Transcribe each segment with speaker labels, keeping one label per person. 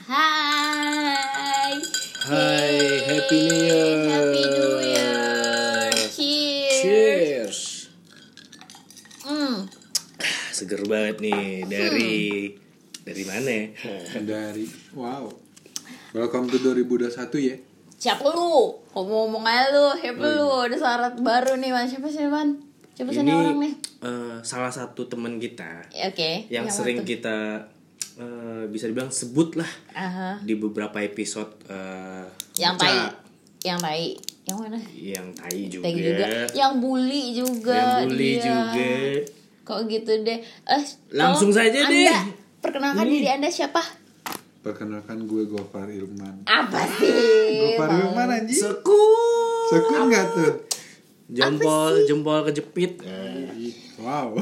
Speaker 1: Hai.
Speaker 2: Hai, Happy New Year.
Speaker 1: Happy New Year. Cheers.
Speaker 2: Cheers.
Speaker 1: Hmm.
Speaker 2: Seger banget nih dari dari mana? ya?
Speaker 3: dari wow welcome to 2021 ya
Speaker 1: Siapa lu? Ngomong-ngomong aja lu, siapa lu? Ada syarat baru nih, Man. Siapa sih, Man? Siapa sih orang nih?
Speaker 2: eh, salah satu teman kita
Speaker 1: Oke.
Speaker 2: yang,
Speaker 1: mana
Speaker 2: sering
Speaker 1: tuh?
Speaker 2: kita eh, bisa dibilang sebut lah
Speaker 1: Aha.
Speaker 2: di beberapa episode eh,
Speaker 1: Yang
Speaker 2: Oca.
Speaker 1: tai. Yang tai. Yang mana?
Speaker 2: yang tai juga,
Speaker 1: Tai juga. Yang bully juga.
Speaker 2: yang bully
Speaker 1: dia.
Speaker 2: juga.
Speaker 1: Kok gitu deh? Eh,
Speaker 2: Langsung saja
Speaker 1: anda,
Speaker 2: deh.
Speaker 1: Perkenalkan diri Anda siapa?
Speaker 3: perkenalkan gue Gofar Ilman
Speaker 1: Apa sih?
Speaker 3: Gofar Ilman anjing
Speaker 2: Sekut.
Speaker 3: sekut nggak tuh
Speaker 2: Jempol jempol kejepit.
Speaker 3: wow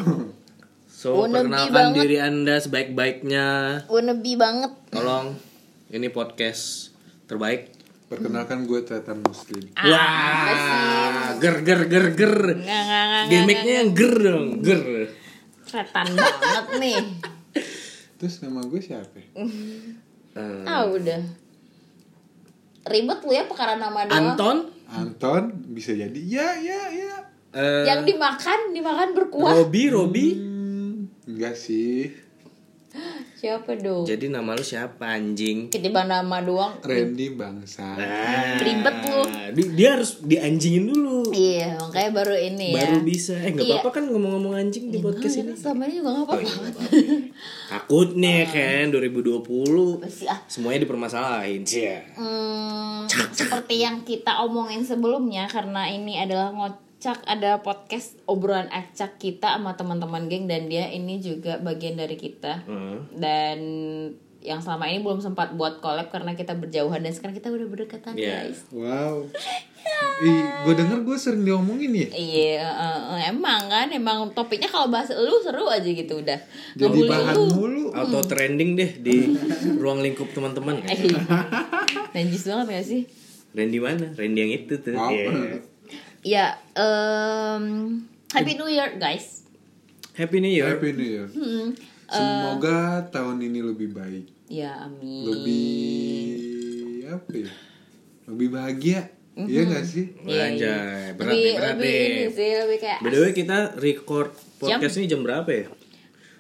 Speaker 2: So
Speaker 1: Wannabe
Speaker 2: perkenalkan
Speaker 1: banget.
Speaker 2: diri anda sebaik-baiknya.
Speaker 1: Wannabe banget.
Speaker 2: Tolong ini podcast terbaik.
Speaker 3: perkenalkan gue Tretan Muslim
Speaker 1: Ah,
Speaker 2: Wah, ger ger ger ger.
Speaker 1: Nggak, nggak, nggak, nggak,
Speaker 2: Gimiknya yang ger dong, ger.
Speaker 1: Setan banget nih.
Speaker 3: terus nama gue siapa?
Speaker 2: Eh,
Speaker 1: Ah udah. Ribet lu ya perkara nama doang.
Speaker 2: Anton,
Speaker 3: Anton bisa jadi ya ya ya
Speaker 2: eh,
Speaker 1: Yang dimakan, dimakan berkuah.
Speaker 2: Robi, Robi.
Speaker 3: Hmm, enggak sih
Speaker 1: Siapa dong?
Speaker 2: Jadi nama lu siapa anjing?
Speaker 1: Ketiban nama doang.
Speaker 3: Randy bangsa
Speaker 2: Nah,
Speaker 1: Ribet lu.
Speaker 2: di- Dia harus dianjingin dulu.
Speaker 1: Iya, makanya baru ini ya.
Speaker 2: Baru bisa. Eh nggak
Speaker 1: Iya.
Speaker 2: apa-apa kan ngomong-ngomong anjing di podcast ini.
Speaker 1: Selama ini juga gak
Speaker 2: Oh,
Speaker 1: apa-apa.
Speaker 2: iya, Takutnya kan 2020
Speaker 1: Pasti ah.
Speaker 2: semuanya dipermasalahin sih ya.
Speaker 1: Hmm, seperti yang kita omongin sebelumnya karena ini adalah ngocak ada podcast obrolan acak kita sama teman-teman geng dan dia ini juga bagian dari kita
Speaker 2: Hmm.
Speaker 1: dan yang selama ini belum sempat buat collab karena kita berjauhan dan sekarang kita udah berdekatan
Speaker 2: Iya.
Speaker 1: guys
Speaker 3: wow Ih, gue denger gue sering diomongin ya
Speaker 1: iya eh, emang kan emang topiknya kalau bahas lu seru aja gitu udah
Speaker 3: jadi bahan
Speaker 1: lu.
Speaker 3: mulu
Speaker 2: Auto trending deh di ruang lingkup teman-teman.
Speaker 1: Eh, najis banget gak sih
Speaker 2: Randy mana? Randy yang itu tuh.
Speaker 3: Wow.
Speaker 2: Iya.
Speaker 1: Ya em, Happy New Year guys
Speaker 2: Happy New Year.
Speaker 3: Happy New Year
Speaker 1: Hmm,
Speaker 3: semoga tahun ini lebih baik
Speaker 1: ya amin
Speaker 3: lebih apa ya lebih bahagia iya gak sih
Speaker 1: Iya,
Speaker 2: Anjay,
Speaker 1: iya.
Speaker 2: berat
Speaker 1: lebih,
Speaker 2: nih, berat
Speaker 1: lebih
Speaker 2: nih.
Speaker 1: ini sih, lebih kayak
Speaker 2: By the way kita record podcast ini jam berapa ya?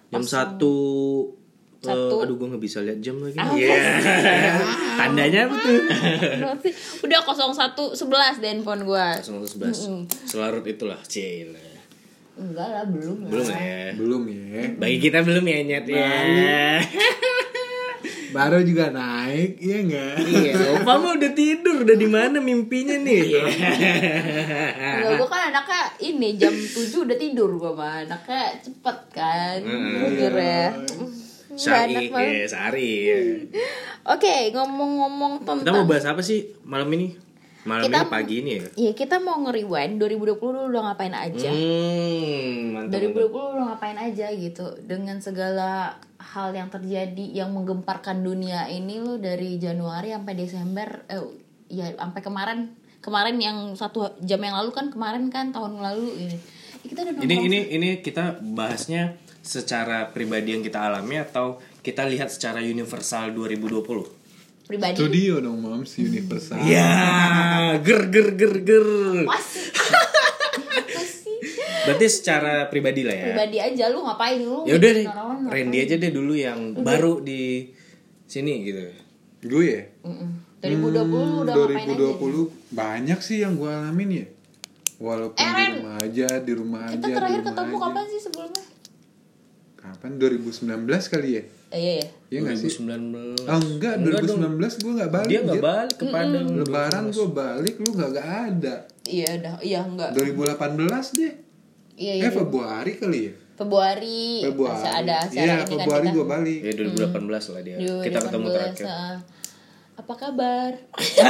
Speaker 2: Jam satu.
Speaker 1: Satu.
Speaker 2: aduh gue nggak bisa lihat jam lagi.
Speaker 1: Apa
Speaker 2: Iya. Tandanya apa tuh?
Speaker 1: Udah 0111 deh handphone gua.
Speaker 2: 111 Selarut itulah, Cila.
Speaker 1: Enggak lah, belum lah.
Speaker 2: Belum ya.
Speaker 3: belum ya
Speaker 2: Bagi kita belum ya nyet ya.
Speaker 3: baru juga naik iya enggak
Speaker 2: Iya, Opa mah udah tidur, udah di mana mimpinya nih?
Speaker 1: Enggak, gua kan anaknya ini jam 7 udah tidur gua mah. Anaknya cepet kan. Tidur ya.
Speaker 2: Sari, ya, Sari. ya.
Speaker 1: Oke, ngomong-ngomong
Speaker 2: Kita mau
Speaker 1: tentang
Speaker 2: bahas apa sih malam ini? Malam
Speaker 1: Kita-
Speaker 2: ini pagi ini ya?
Speaker 1: Iya, kita mau nge-rewind 2020 dulu udah ngapain aja.
Speaker 2: Hmm, mantap.
Speaker 1: 2020 udah ngapain aja gitu dengan segala hal yang terjadi yang menggemparkan dunia ini lu dari Januari sampai Desember eh ya sampai kemarin kemarin yang satu jam yang lalu kan kemarin kan tahun lalu ini Ya, kita udah
Speaker 2: Ini ini ini kita bahasnya secara pribadi yang kita alami atau kita lihat secara universal 2020?
Speaker 1: pribadi
Speaker 3: studio dong moms universal
Speaker 2: Ya, ger ger ger ger.
Speaker 1: sih
Speaker 2: Berarti secara pribadi lah ya.
Speaker 1: pribadi aja lu ngapain lu
Speaker 2: Ya udah deh? Randy aja deh dulu yang baru di sini gitu.
Speaker 3: gue ya
Speaker 1: Mm-mm. 2020 lu udah
Speaker 3: Hmm,
Speaker 1: ngapain aja
Speaker 3: 2020 banyak sih yang gue alamin ya walaupun
Speaker 1: Eh,
Speaker 3: di rumah aja di rumah
Speaker 1: kita
Speaker 3: aja
Speaker 1: terakhir
Speaker 3: di rumah
Speaker 1: ketemu kapan sih sebelumnya
Speaker 3: kapan? 2019 kali ya?
Speaker 1: Eh, iya. Ya
Speaker 3: iya nggak sih?
Speaker 2: 2019.
Speaker 3: oh enggak,
Speaker 2: Enggak dong.
Speaker 3: 2019 gue nggak balik
Speaker 2: Dia nggak balik ke Padang.
Speaker 3: lebaran gue balik lu nggak nggak ada.
Speaker 1: Iya dah iya enggak
Speaker 3: 2018 deh.
Speaker 1: Iya iya
Speaker 3: eh Februari kali ya?
Speaker 1: Februari,
Speaker 3: Februari.
Speaker 1: Ada acara
Speaker 3: iya
Speaker 1: ini kan
Speaker 3: Februari
Speaker 1: kita.
Speaker 3: gue balik.
Speaker 2: Ya 2018 lah dia. Kita ketemu
Speaker 1: 2018,
Speaker 2: terakhir.
Speaker 1: ah. apa kabar? Ya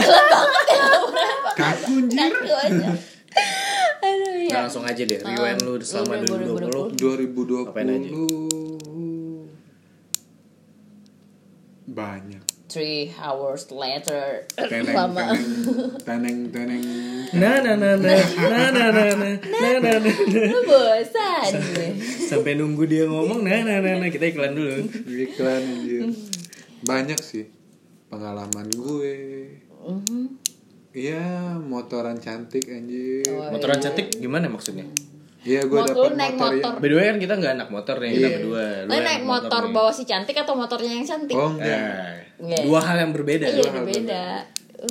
Speaker 3: kaku anjir.
Speaker 1: Kaku Aduh
Speaker 2: Nah, langsung aja deh rewind lu selama
Speaker 1: Udah,
Speaker 2: 2020.
Speaker 3: 2020
Speaker 2: Apain aja?
Speaker 3: banyak.
Speaker 1: Three hours later.
Speaker 3: teneng
Speaker 1: Lama.
Speaker 3: teneng. Teneng teneng.
Speaker 2: Nah nah nah nah nah nah nah nah nah nah nah
Speaker 1: Lu bosan.
Speaker 2: Sampai nunggu dia ngomong nah nah nah nah kita iklan dulu.
Speaker 3: Iklan anjir. Banyak sih pengalaman gue.
Speaker 1: Mhm.
Speaker 3: Iya motoran cantik anjir
Speaker 2: Motoran cantik gimana maksudnya?
Speaker 3: Iya gue
Speaker 1: Motor-
Speaker 3: dapat
Speaker 1: lu naik
Speaker 3: motor,
Speaker 1: motor.
Speaker 3: ya
Speaker 2: By the way kan kita nggak anak motor nih, kita berdua.
Speaker 1: Lo
Speaker 2: yang
Speaker 1: naik motor
Speaker 2: nih.
Speaker 1: bawa si cantik atau motornya yang cantik?
Speaker 3: Oh enggak
Speaker 2: Eh,
Speaker 1: Iya.
Speaker 2: dua hal yang berbeda.
Speaker 1: Iya,
Speaker 3: hal
Speaker 1: beda.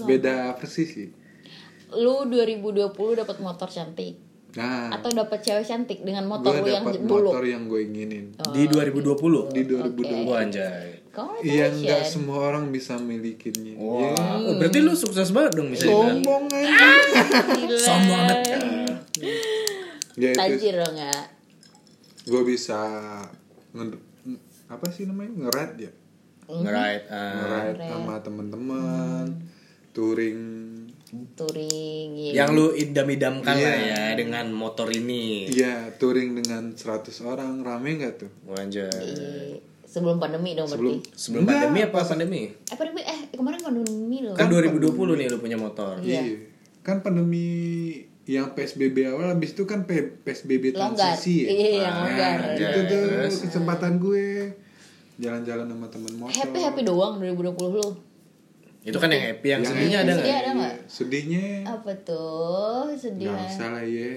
Speaker 3: Beda persis sih
Speaker 1: Lu 2020 dapat motor cantik
Speaker 3: Nah
Speaker 1: atau dapat cewek cantik dengan motor
Speaker 3: gue
Speaker 1: lu yang dulu?
Speaker 3: motor yang gue inginin
Speaker 2: Di 2020.
Speaker 3: Di 2020
Speaker 2: Wah anjay.
Speaker 3: Iya nggak semua orang bisa milikinya
Speaker 2: Wah,
Speaker 3: Iya.
Speaker 2: oh, berarti lu sukses banget dong bisa.
Speaker 3: Sombong aja
Speaker 1: Gila.
Speaker 2: Sombong banget.
Speaker 3: Ya itu
Speaker 1: Tajir dong ya.
Speaker 3: gue bisa nge- apa sih namanya ngerat ya
Speaker 2: Ngeride. ah.
Speaker 3: ngerat sama teman-teman touring
Speaker 1: Touring gitu.
Speaker 2: yang lu idam-idamkan
Speaker 3: Iya.
Speaker 2: lah ya dengan motor ini.
Speaker 3: iya touring dengan 100 orang rame nggak tuh
Speaker 2: Wah, anjay.
Speaker 1: Iya. Sebelum pandemi dong
Speaker 3: sebelum
Speaker 1: berarti.
Speaker 2: Sebelum
Speaker 3: Enggak,
Speaker 2: pandemi apa pandemi?
Speaker 1: Eh pandemi eh kemarin pandemi loh.
Speaker 2: Kan 2020 nih lu punya motor.
Speaker 1: Iya.
Speaker 3: iya kan pandemi yang PSBB awal habis itu kan PSBB
Speaker 1: Longgar.
Speaker 3: transisi ya
Speaker 1: Iya, yang longgar.
Speaker 2: Ah,
Speaker 3: itu tuh
Speaker 2: Terus?
Speaker 3: kesempatan gue jalan-jalan sama temen motor
Speaker 1: Happy happy doang 2020 lu.
Speaker 2: Itu kan yang happy, yang
Speaker 3: Yang
Speaker 2: sedihnya ada
Speaker 1: sedih
Speaker 2: nggak?
Speaker 1: ada nggak?
Speaker 3: sedihnya
Speaker 1: Apa tuh sedih?
Speaker 3: nggak usah lah ya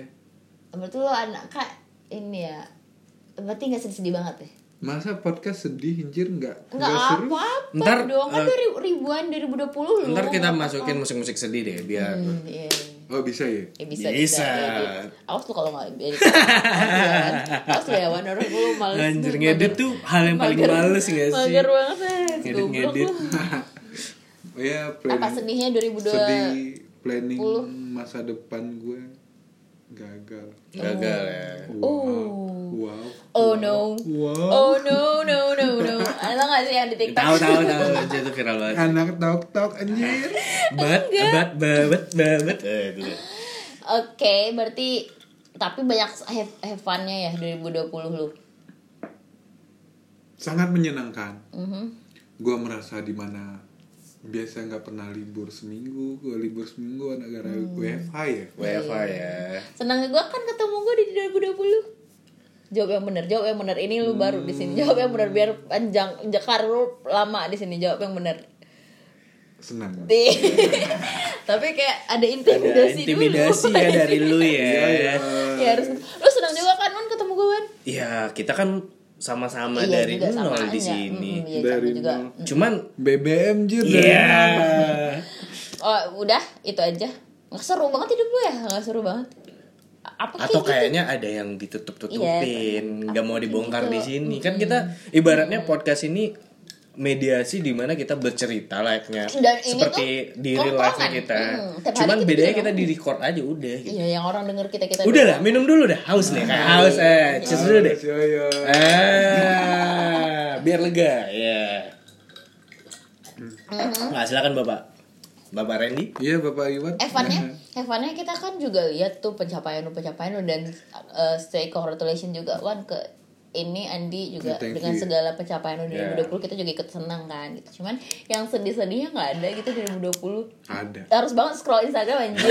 Speaker 1: Berarti lu anak kak ini ya. Berarti nggak sedih-sedih banget ya?
Speaker 3: Masa podcast sedih anjir nggak
Speaker 1: Nggak
Speaker 3: seru
Speaker 1: apa-apa
Speaker 2: Ntar,
Speaker 1: dong kan dua ribu- ribuan 2020 lu.
Speaker 2: Ntar kita masukin musik-musik sedih deh biar
Speaker 1: Hmm, iya.
Speaker 3: oh bisa ya
Speaker 1: Ya bisa,
Speaker 2: Bisa.
Speaker 1: bisa. edit. Awas tuh kalau nggak edit. Awas ya, Awas lu ya, Wan. Orang gue males.
Speaker 2: Anjir ngedit tuh hal yang paling
Speaker 1: Mager.
Speaker 2: males gak sih?
Speaker 1: Mager banget eh.
Speaker 2: Ngedit-ngedit.
Speaker 3: Oh ya
Speaker 1: lu. Apa
Speaker 3: planning
Speaker 1: sedihnya 2002?
Speaker 3: sedih planning
Speaker 1: Puluh.
Speaker 3: masa depan gue gagal
Speaker 2: Gagal ya.
Speaker 3: wow
Speaker 1: Oh.
Speaker 3: wow
Speaker 1: Oh no.
Speaker 3: wow
Speaker 1: Oh no no no no. Ada nggak sih yang di TikTok?
Speaker 2: Tahu tahu tahu itu viral banget.
Speaker 3: anak tok tok anjir
Speaker 2: Bat bat babet babet. Eh itu deh.
Speaker 1: Oke, berarti tapi banyak have, have fun-nya ya 2020 lu.
Speaker 3: sangat menyenangkan
Speaker 1: Mhm.
Speaker 3: gue merasa di mana biasa nggak pernah libur seminggu gue libur seminggu gara-gara
Speaker 1: Hmm.
Speaker 3: WFH ya
Speaker 2: WFA ya.
Speaker 1: Senangnya gue kan ketemu gue di 2020. Jawab yang benar, jawab yang benar. Ini lu baru di sini. Jawab yang benar biar panjang Jakar lu lama di sini. Jawab yang benar.
Speaker 3: senang.
Speaker 1: Tapi kayak ada
Speaker 2: Ada
Speaker 1: intimidasi,
Speaker 2: intimidasi
Speaker 1: dulu.
Speaker 2: ya dari lu ya.
Speaker 1: ya harus. Lu senang juga kan Nun ketemu gue kan?
Speaker 2: Iya, kita kan sama-sama
Speaker 1: Iya
Speaker 2: dari
Speaker 1: juga, sama
Speaker 2: nol di
Speaker 1: aja.
Speaker 2: sini.
Speaker 1: Mm, iya,
Speaker 3: Dari
Speaker 1: sama juga.
Speaker 3: nol.
Speaker 2: Cuman
Speaker 3: BBM jir dari
Speaker 2: Iya.
Speaker 1: Oh, udah itu aja. Nggak seru banget hidup lu ya? Nggak seru banget. Apa
Speaker 2: atau
Speaker 1: kayak gitu?
Speaker 2: kayaknya ada yang ditutup-tutupin,
Speaker 1: Iya.
Speaker 2: nggak mau dibongkar di
Speaker 1: Gitu.
Speaker 2: sini. Kan kita ibaratnya podcast ini mediasi di mana kita bercerita layaknya
Speaker 1: Dan ini
Speaker 2: seperti di real life kita.
Speaker 1: Hmm,
Speaker 2: Cuman
Speaker 1: kita
Speaker 2: bedanya
Speaker 1: juga
Speaker 2: kita di record aja udah gitu.
Speaker 1: Iya, yang orang denger kita kita.
Speaker 2: Udah lah, minum dulu dah. Haus nih, kayak haus eh. Cheers dulu deh.
Speaker 3: Yo, yo.
Speaker 2: Ah, biar lega ya.
Speaker 1: Mm-hmm.
Speaker 2: Nah, silakan Bapak. Bapak Randy.
Speaker 3: Iya Bapak Iwan.
Speaker 1: Evannya, Evannya kita kan juga lihat tuh pencapaian lu pencapaian lu dan uh, say congratulations juga Wan ke ini Andi juga
Speaker 3: Thank
Speaker 1: dengan
Speaker 3: you.
Speaker 1: segala pencapaian
Speaker 2: Yeah.
Speaker 1: 2020 kita juga ikut senang kan gitu. Cuman yang sedih-sedihnya nggak ada gitu 2020.
Speaker 3: Ada.
Speaker 1: Harus banget scroll Instagram anjir.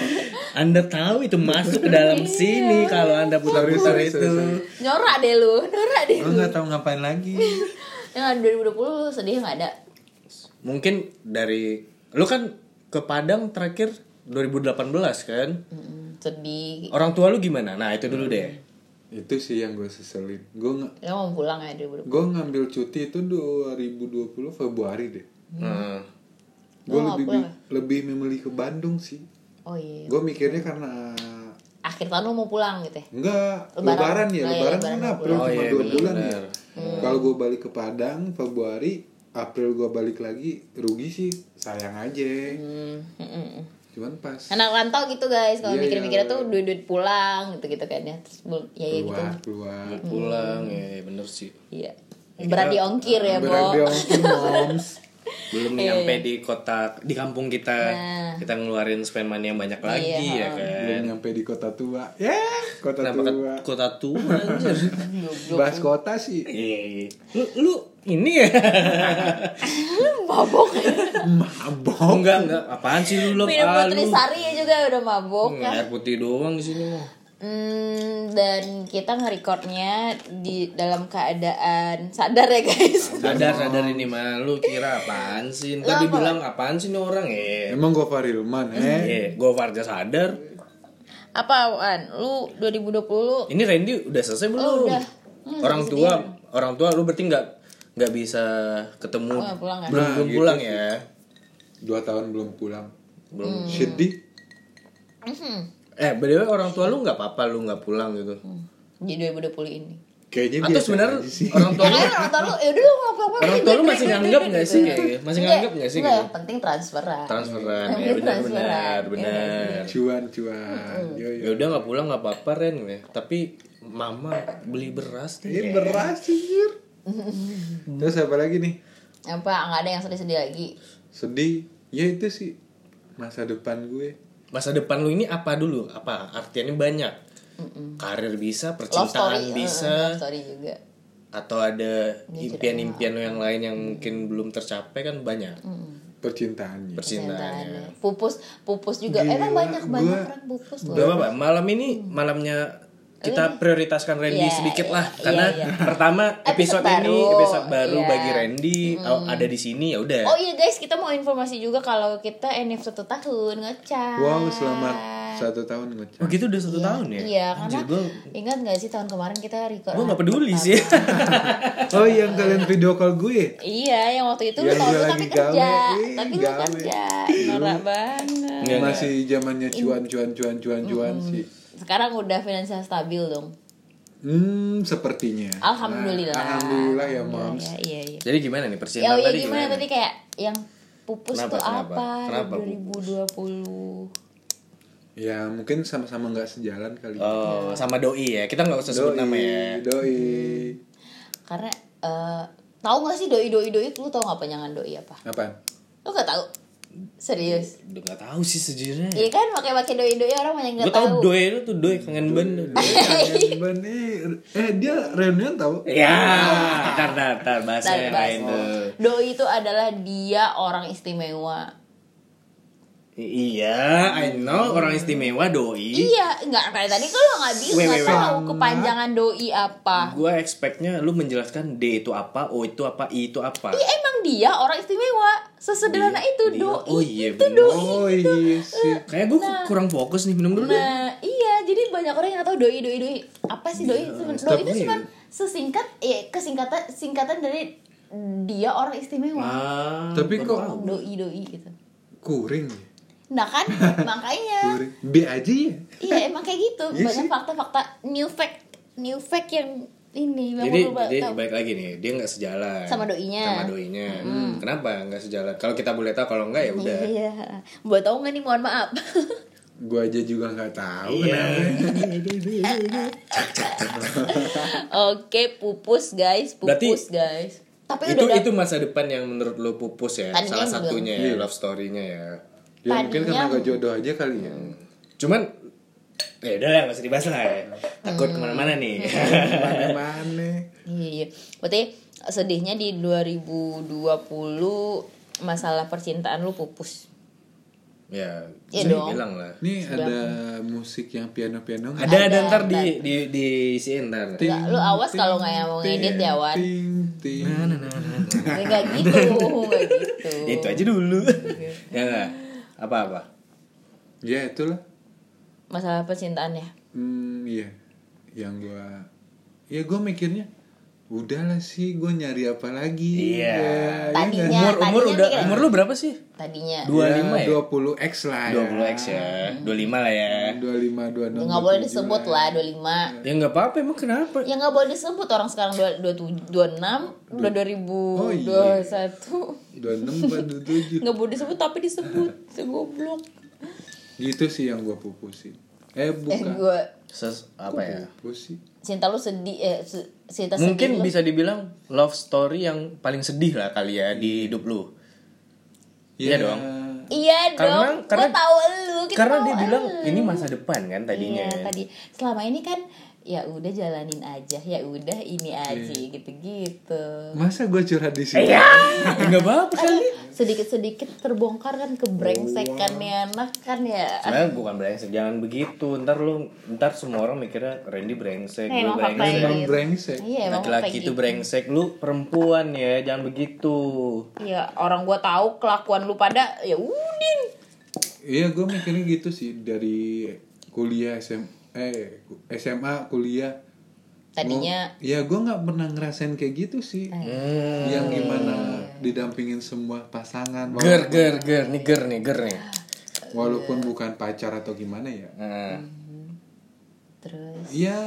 Speaker 2: Anda tahu itu masuk ke dalam sini kalau Anda putar-putar itu.
Speaker 3: sorry.
Speaker 1: Norak deh lu, norak deh
Speaker 3: Lo
Speaker 1: lu.
Speaker 3: nggak tahu ngapain lagi.
Speaker 1: Yang 2020 sedih nggak ada.
Speaker 2: Mungkin dari lu kan ke Padang terakhir 2018 kan?
Speaker 1: Mm, sedih.
Speaker 2: Orang tua lu gimana? Nah, itu dulu deh.
Speaker 3: Itu sih yang gue seselin. Gue nggak
Speaker 1: Ya mau pulang ya 2020.
Speaker 3: gue ngambil cuti itu 2020 Februari deh.
Speaker 2: Nah,
Speaker 3: Gue lebih
Speaker 1: pulang ya?
Speaker 3: lebih memilih ke Bandung sih.
Speaker 1: Oh iya.
Speaker 3: Gue mikirnya karena
Speaker 1: Akhir tahun lu mau pulang gitu ya.
Speaker 3: enggak
Speaker 1: Lebaran.
Speaker 3: lebaran, ya,
Speaker 1: Oh, iya,
Speaker 3: lebaran,
Speaker 1: lebaran
Speaker 3: kan April.
Speaker 2: Oh,
Speaker 3: cuma
Speaker 2: iya,
Speaker 3: dua
Speaker 2: bener,
Speaker 3: bulan
Speaker 2: bener.
Speaker 3: ya. Kalau gue balik ke Padang Februari, April gue balik lagi, rugi sih sayang aja.
Speaker 1: Hmm, mm, mm, mm.
Speaker 3: Cuman pas
Speaker 1: Anak rantau gitu guys, kalau
Speaker 3: Iya,
Speaker 1: mikir-mikirnya
Speaker 3: iya.
Speaker 1: tuh duit-duit pulang gitu-gitu kan ya. Terus bul- ya ya gitu.
Speaker 3: keluar keluar.
Speaker 2: pulang ya bener sih.
Speaker 1: Iya. Berat diongkir ya, Bo.
Speaker 3: Berarti ongkir moms.
Speaker 2: Belum
Speaker 1: Iya,
Speaker 2: nyampe
Speaker 1: iya.
Speaker 2: di kota di kampung kita.
Speaker 1: Nah.
Speaker 2: Kita ngeluarin spend money yang banyak lagi
Speaker 1: Iya,
Speaker 2: ya
Speaker 3: Belum
Speaker 2: kan.
Speaker 3: nyampe di kota tua. Ya, kota
Speaker 2: Kenapa
Speaker 3: tua.
Speaker 2: kota tua.
Speaker 3: Bahas kota sih.
Speaker 2: Iya, iya. Lu, lu ini ya?
Speaker 1: Mabok.
Speaker 3: Mabok.
Speaker 2: enggak, enggak. Apaan sih lu?
Speaker 1: Minum
Speaker 2: Ah,
Speaker 1: putri
Speaker 2: lu.
Speaker 1: sari ya juga udah mabok
Speaker 2: Hmm,
Speaker 1: kan.
Speaker 2: air putih doang di sini mah.
Speaker 1: Hmm, dan kita nge-recordnya di dalam keadaan sadar ya guys.
Speaker 2: Sadar sadar ini mah lu kira apaan sih? Tadi bilang apaan sih nih orang ya?
Speaker 3: Emang gue Farilman eh
Speaker 2: Eh, gue Farja sadar.
Speaker 1: Apaan? Lu 2020
Speaker 2: Ini Randy udah selesai belum?
Speaker 1: Oh, udah. Hmm,
Speaker 2: orang tua, orang tua lu berarti nggak nggak bisa ketemu.
Speaker 1: Oh, nggak pulang ya?
Speaker 2: Belum
Speaker 3: Nah,
Speaker 2: belum
Speaker 3: gitu
Speaker 2: pulang
Speaker 3: sih.
Speaker 2: ya.
Speaker 3: dua tahun belum pulang
Speaker 2: Belum.
Speaker 3: sedih
Speaker 1: Mhm.
Speaker 2: Eh, way, orang tua lu nggak apa-apa lu nggak pulang gitu.
Speaker 1: di 2020 ini.
Speaker 3: kayaknya
Speaker 2: Atau sebenarnya
Speaker 3: sih
Speaker 2: orang tua lu
Speaker 1: kan orang tua lu ya udah lu ngapa-ngapain
Speaker 2: orang tua lu masih nganggap nggak sih kayak masih nganggap nggak sih
Speaker 1: enggak,
Speaker 2: kayak
Speaker 1: yang penting transferan.
Speaker 2: transferan ya
Speaker 1: penting
Speaker 2: benar
Speaker 1: transferan.
Speaker 2: benar
Speaker 1: Iya,
Speaker 2: benar.
Speaker 3: cuan cuan
Speaker 2: Ya udah nggak pulang nggak apa-apa Ren ya. Tapi mama beli beras nih.
Speaker 3: ini beras anjir terus apa lagi nih
Speaker 1: Apa nggak ada yang sedih-sedih lagi?
Speaker 3: sedih ya itu sih masa depan gue
Speaker 2: Masa depan lu ini apa dulu? Apa artiannya banyak? Karir bisa,
Speaker 1: Love
Speaker 2: percintaan
Speaker 1: story, eh,
Speaker 2: bisa,
Speaker 1: love story juga.
Speaker 2: atau ada impian-impian lu yang lain yang mungkin belum tercapai kan banyak.
Speaker 3: percintaannya
Speaker 2: Percintaannya.
Speaker 1: Pupus, pupus juga.
Speaker 3: Gila,
Speaker 1: Emang banyak banyak orang pupus loh.
Speaker 2: Gak apa-apa, malam ini malamnya kita prioritaskan Randy
Speaker 1: Iya,
Speaker 2: sedikit lah
Speaker 1: iya,
Speaker 2: karena
Speaker 1: iya.
Speaker 2: pertama episode,
Speaker 1: Episode
Speaker 2: ini
Speaker 1: baru,
Speaker 2: episode baru
Speaker 1: iya.
Speaker 2: bagi Randy oh, ada di sini ya udah.
Speaker 1: Oh iya guys, kita mau informasi juga kalau kita NF satu tahun ngecat.
Speaker 3: wow selamat satu tahun ngecek
Speaker 2: Oh gitu udah satu tahun ya?
Speaker 1: Iya, karena
Speaker 2: Anjir, gua
Speaker 1: ingat nggak sih tahun kemarin kita record.
Speaker 2: gua nggak peduli sih.
Speaker 3: oh yang kalian video call gue
Speaker 1: Iya, yang waktu itu lu
Speaker 3: Yang
Speaker 1: tahu
Speaker 3: gue
Speaker 1: lu
Speaker 3: lagi
Speaker 1: tapi kerja,
Speaker 3: gawe,
Speaker 1: tapi lu
Speaker 3: gawe.
Speaker 1: kerja, norak banget.
Speaker 3: Masih zamannya cuan cuan cuan cuan cuan sih
Speaker 1: Sekarang udah finansial stabil dong.
Speaker 3: hmm sepertinya
Speaker 1: Alhamdulillah.
Speaker 3: alhamdulillah ya
Speaker 1: Iya,
Speaker 3: moms
Speaker 1: Iya, iya, iya.
Speaker 2: Jadi gimana nih
Speaker 1: Ya,
Speaker 2: percintaan
Speaker 1: oh, ya
Speaker 2: tadi
Speaker 1: gimana
Speaker 2: gimana?
Speaker 1: tadi kayak yang pupus
Speaker 2: Kenapa,
Speaker 1: tuh
Speaker 2: kenapa?
Speaker 1: apa
Speaker 2: Kenapa,
Speaker 1: di 2020?
Speaker 3: ya mungkin sama-sama nggak sejalan kali
Speaker 2: Oh, sama doi ya. Kita nggak usah sebut nama ya.
Speaker 3: doi
Speaker 1: Karena eh tahu gak sih doi doi doi lu tahu nggak panjangan doi apa?
Speaker 3: apaan
Speaker 1: Lu gak tahu? Serius?
Speaker 2: Udah gak tahu sih sejujurnya.
Speaker 1: Iya kan pakai pakai doi doi orang banyak
Speaker 2: Gue
Speaker 1: nggak
Speaker 2: tau
Speaker 1: tahu.
Speaker 2: doi itu tuh doi kangen ban.
Speaker 3: Kangen ban, eh, eh dia reunian tau
Speaker 2: Ya, tar tar tar bahasa
Speaker 1: Ntar
Speaker 2: yang
Speaker 1: bahas.
Speaker 2: lain tuh.
Speaker 1: Doi itu adalah dia orang istimewa.
Speaker 2: Iya, I know orang istimewa doi.
Speaker 1: Iya, enggak kayak tadi kan lu nggak
Speaker 2: Wait,
Speaker 1: bilang
Speaker 2: wait, wait.
Speaker 1: tahu kepanjangan doi apa.
Speaker 2: Gue expectnya lu menjelaskan D itu apa, O itu apa, I itu apa.
Speaker 1: Iya emang dia orang istimewa. Sesederhana
Speaker 2: Dia-
Speaker 1: itu
Speaker 2: dia-
Speaker 1: doi.
Speaker 2: oh iya,
Speaker 1: itu
Speaker 2: bener.
Speaker 1: doi.
Speaker 3: oh iya sih
Speaker 2: Kayak gue kurang fokus nih minum dulu deh.
Speaker 1: Nah, iya, jadi banyak orang yang nggak tahu doi doi doi. Apa sih doi? Seben- doi itu cuma sesingkat ya kesingkatan singkatan dari dia orang istimewa.
Speaker 2: Ah,
Speaker 3: Tapi kok-.
Speaker 1: Doi doi gitu.
Speaker 3: kuring ya
Speaker 1: Nah kan makanya
Speaker 3: kuring B aja ya
Speaker 1: iya emang kayak gitu
Speaker 3: Iya
Speaker 1: banyak fakta-fakta new fact new fact yang ini yang
Speaker 2: Jadi,
Speaker 1: ba-
Speaker 2: jadi
Speaker 1: tahu.
Speaker 2: baik lagi nih, dia nggak sejalan
Speaker 1: Sama doinya.
Speaker 2: Sama doinya. Kenapa nggak sejalan? Kalau kita boleh tahu, kalau enggak ya udah.
Speaker 1: Iya. Buat tahu nggak nih mohon maaf.
Speaker 3: gua aja juga nggak tahu
Speaker 2: Iya.
Speaker 3: kenapa
Speaker 1: Oke, pupus guys,
Speaker 2: Berarti-
Speaker 1: pupus guys. Tapi
Speaker 2: itu
Speaker 1: udah
Speaker 2: itu masa depan yang menurut lo pupus ya,
Speaker 1: Tadinya
Speaker 2: salah satunya ya,
Speaker 3: Iya.
Speaker 2: love story-nya ya.
Speaker 3: ya mungkin
Speaker 1: Tadinya-
Speaker 3: karena gak jodoh aja kali ya
Speaker 2: Cuman ya udah lah nggak usah dibahas lah ya. Takut ke mana-mana nih.
Speaker 3: mana-mana
Speaker 1: Iya, iya. Berarti sedihnya di 2020 masalah percintaan lu pupus.
Speaker 2: ya,
Speaker 1: Iya
Speaker 2: bisa
Speaker 1: dong.
Speaker 2: bilang lah.
Speaker 3: nih ada musik yang piano-piano nggak?
Speaker 2: Ada ada
Speaker 1: Ada,
Speaker 2: ntar di di di isiin ntar.
Speaker 3: Ting,
Speaker 1: Nggak, lu awas kalau nggak yang mau ngedit ya, Wan.
Speaker 3: ting, ting.
Speaker 1: Enggak gitu, enggak gitu.
Speaker 2: Ya, itu aja dulu. ya enggak? Apa-apa?
Speaker 3: ya itulah
Speaker 1: Masalah percintaan ya.
Speaker 3: hmm iya yang gua ya gua mikirnya udahlah sih gua nyari apa lagi
Speaker 2: Iya.
Speaker 3: Ya,
Speaker 1: Tadinya.
Speaker 3: ya
Speaker 2: Umur umur
Speaker 1: tadinya
Speaker 2: udah
Speaker 1: mikir-
Speaker 2: umur lu berapa sih?
Speaker 1: Tadinya.
Speaker 2: Dua- 25
Speaker 3: nggak?
Speaker 2: ya?
Speaker 3: 20 x lah ya
Speaker 2: 20 X ya. 25 lah ya.
Speaker 3: 25 26
Speaker 1: Enggak boleh
Speaker 3: 27
Speaker 1: disebut lah 25.
Speaker 2: Ya enggak apa-apa emang kenapa?
Speaker 1: Ya nggak boleh disebut orang sekarang 27 26 udah 2021.
Speaker 3: Oh, iya. 26 apa 27
Speaker 1: Nggak boleh disebut tapi disebut. Segoblok.
Speaker 3: Gitu sih yang gua pupusin eh
Speaker 1: Eh
Speaker 3: bukan
Speaker 1: gue
Speaker 2: Ses, apa ya?
Speaker 3: pupus sih
Speaker 1: cinta lu sedih eh se- cinta
Speaker 2: Mungkin
Speaker 1: sedih lu.
Speaker 2: bisa dibilang love story yang paling sedih lah kali ya di hidup lu. Iya
Speaker 3: Ya,
Speaker 2: dong.
Speaker 1: Iya
Speaker 2: Karena-
Speaker 1: dong,
Speaker 2: karena-
Speaker 1: gue tahu lu. kita
Speaker 2: Karena
Speaker 1: tahu
Speaker 2: dia bilang
Speaker 1: elu.
Speaker 2: ini masa depan kan tadinya.
Speaker 1: Iya, tadi selama ini kan ya udah jalanin aja, ya udah ini aja
Speaker 2: Iya.
Speaker 1: gitu-gitu.
Speaker 3: masa gua curhat di sini
Speaker 2: Iya. Enggak apa-apa kali.
Speaker 1: sedikit-sedikit terbongkar kan kebrengsekannya anak kan ya
Speaker 2: Sebenarnya bukan brengsek, jangan begitu. Ntar lu, ntar semua orang mikirnya Randy brengsek,
Speaker 1: Eh,
Speaker 2: gue brengsek.
Speaker 1: ya.
Speaker 3: Emang brengsek.
Speaker 1: iya
Speaker 2: Laki-laki itu
Speaker 1: gitu.
Speaker 2: brengsek, lu perempuan ya, jangan begitu.
Speaker 1: Iya, orang gua tahu kelakuan lu pada ya udin.
Speaker 3: Iya, gue mikirnya gitu sih dari kuliah SM, eh SMA kuliah.
Speaker 1: Tadinya
Speaker 3: Gua- ya gue nggak pernah ngerasain kayak gitu sih.
Speaker 2: Hmm.
Speaker 3: Yang gimana didampingin semua pasangan.
Speaker 2: Ger, ger, ger, nih ger nih, ger nih.
Speaker 3: Walaupun bukan pacar atau gimana ya.
Speaker 2: Nah,
Speaker 1: terus
Speaker 3: Ya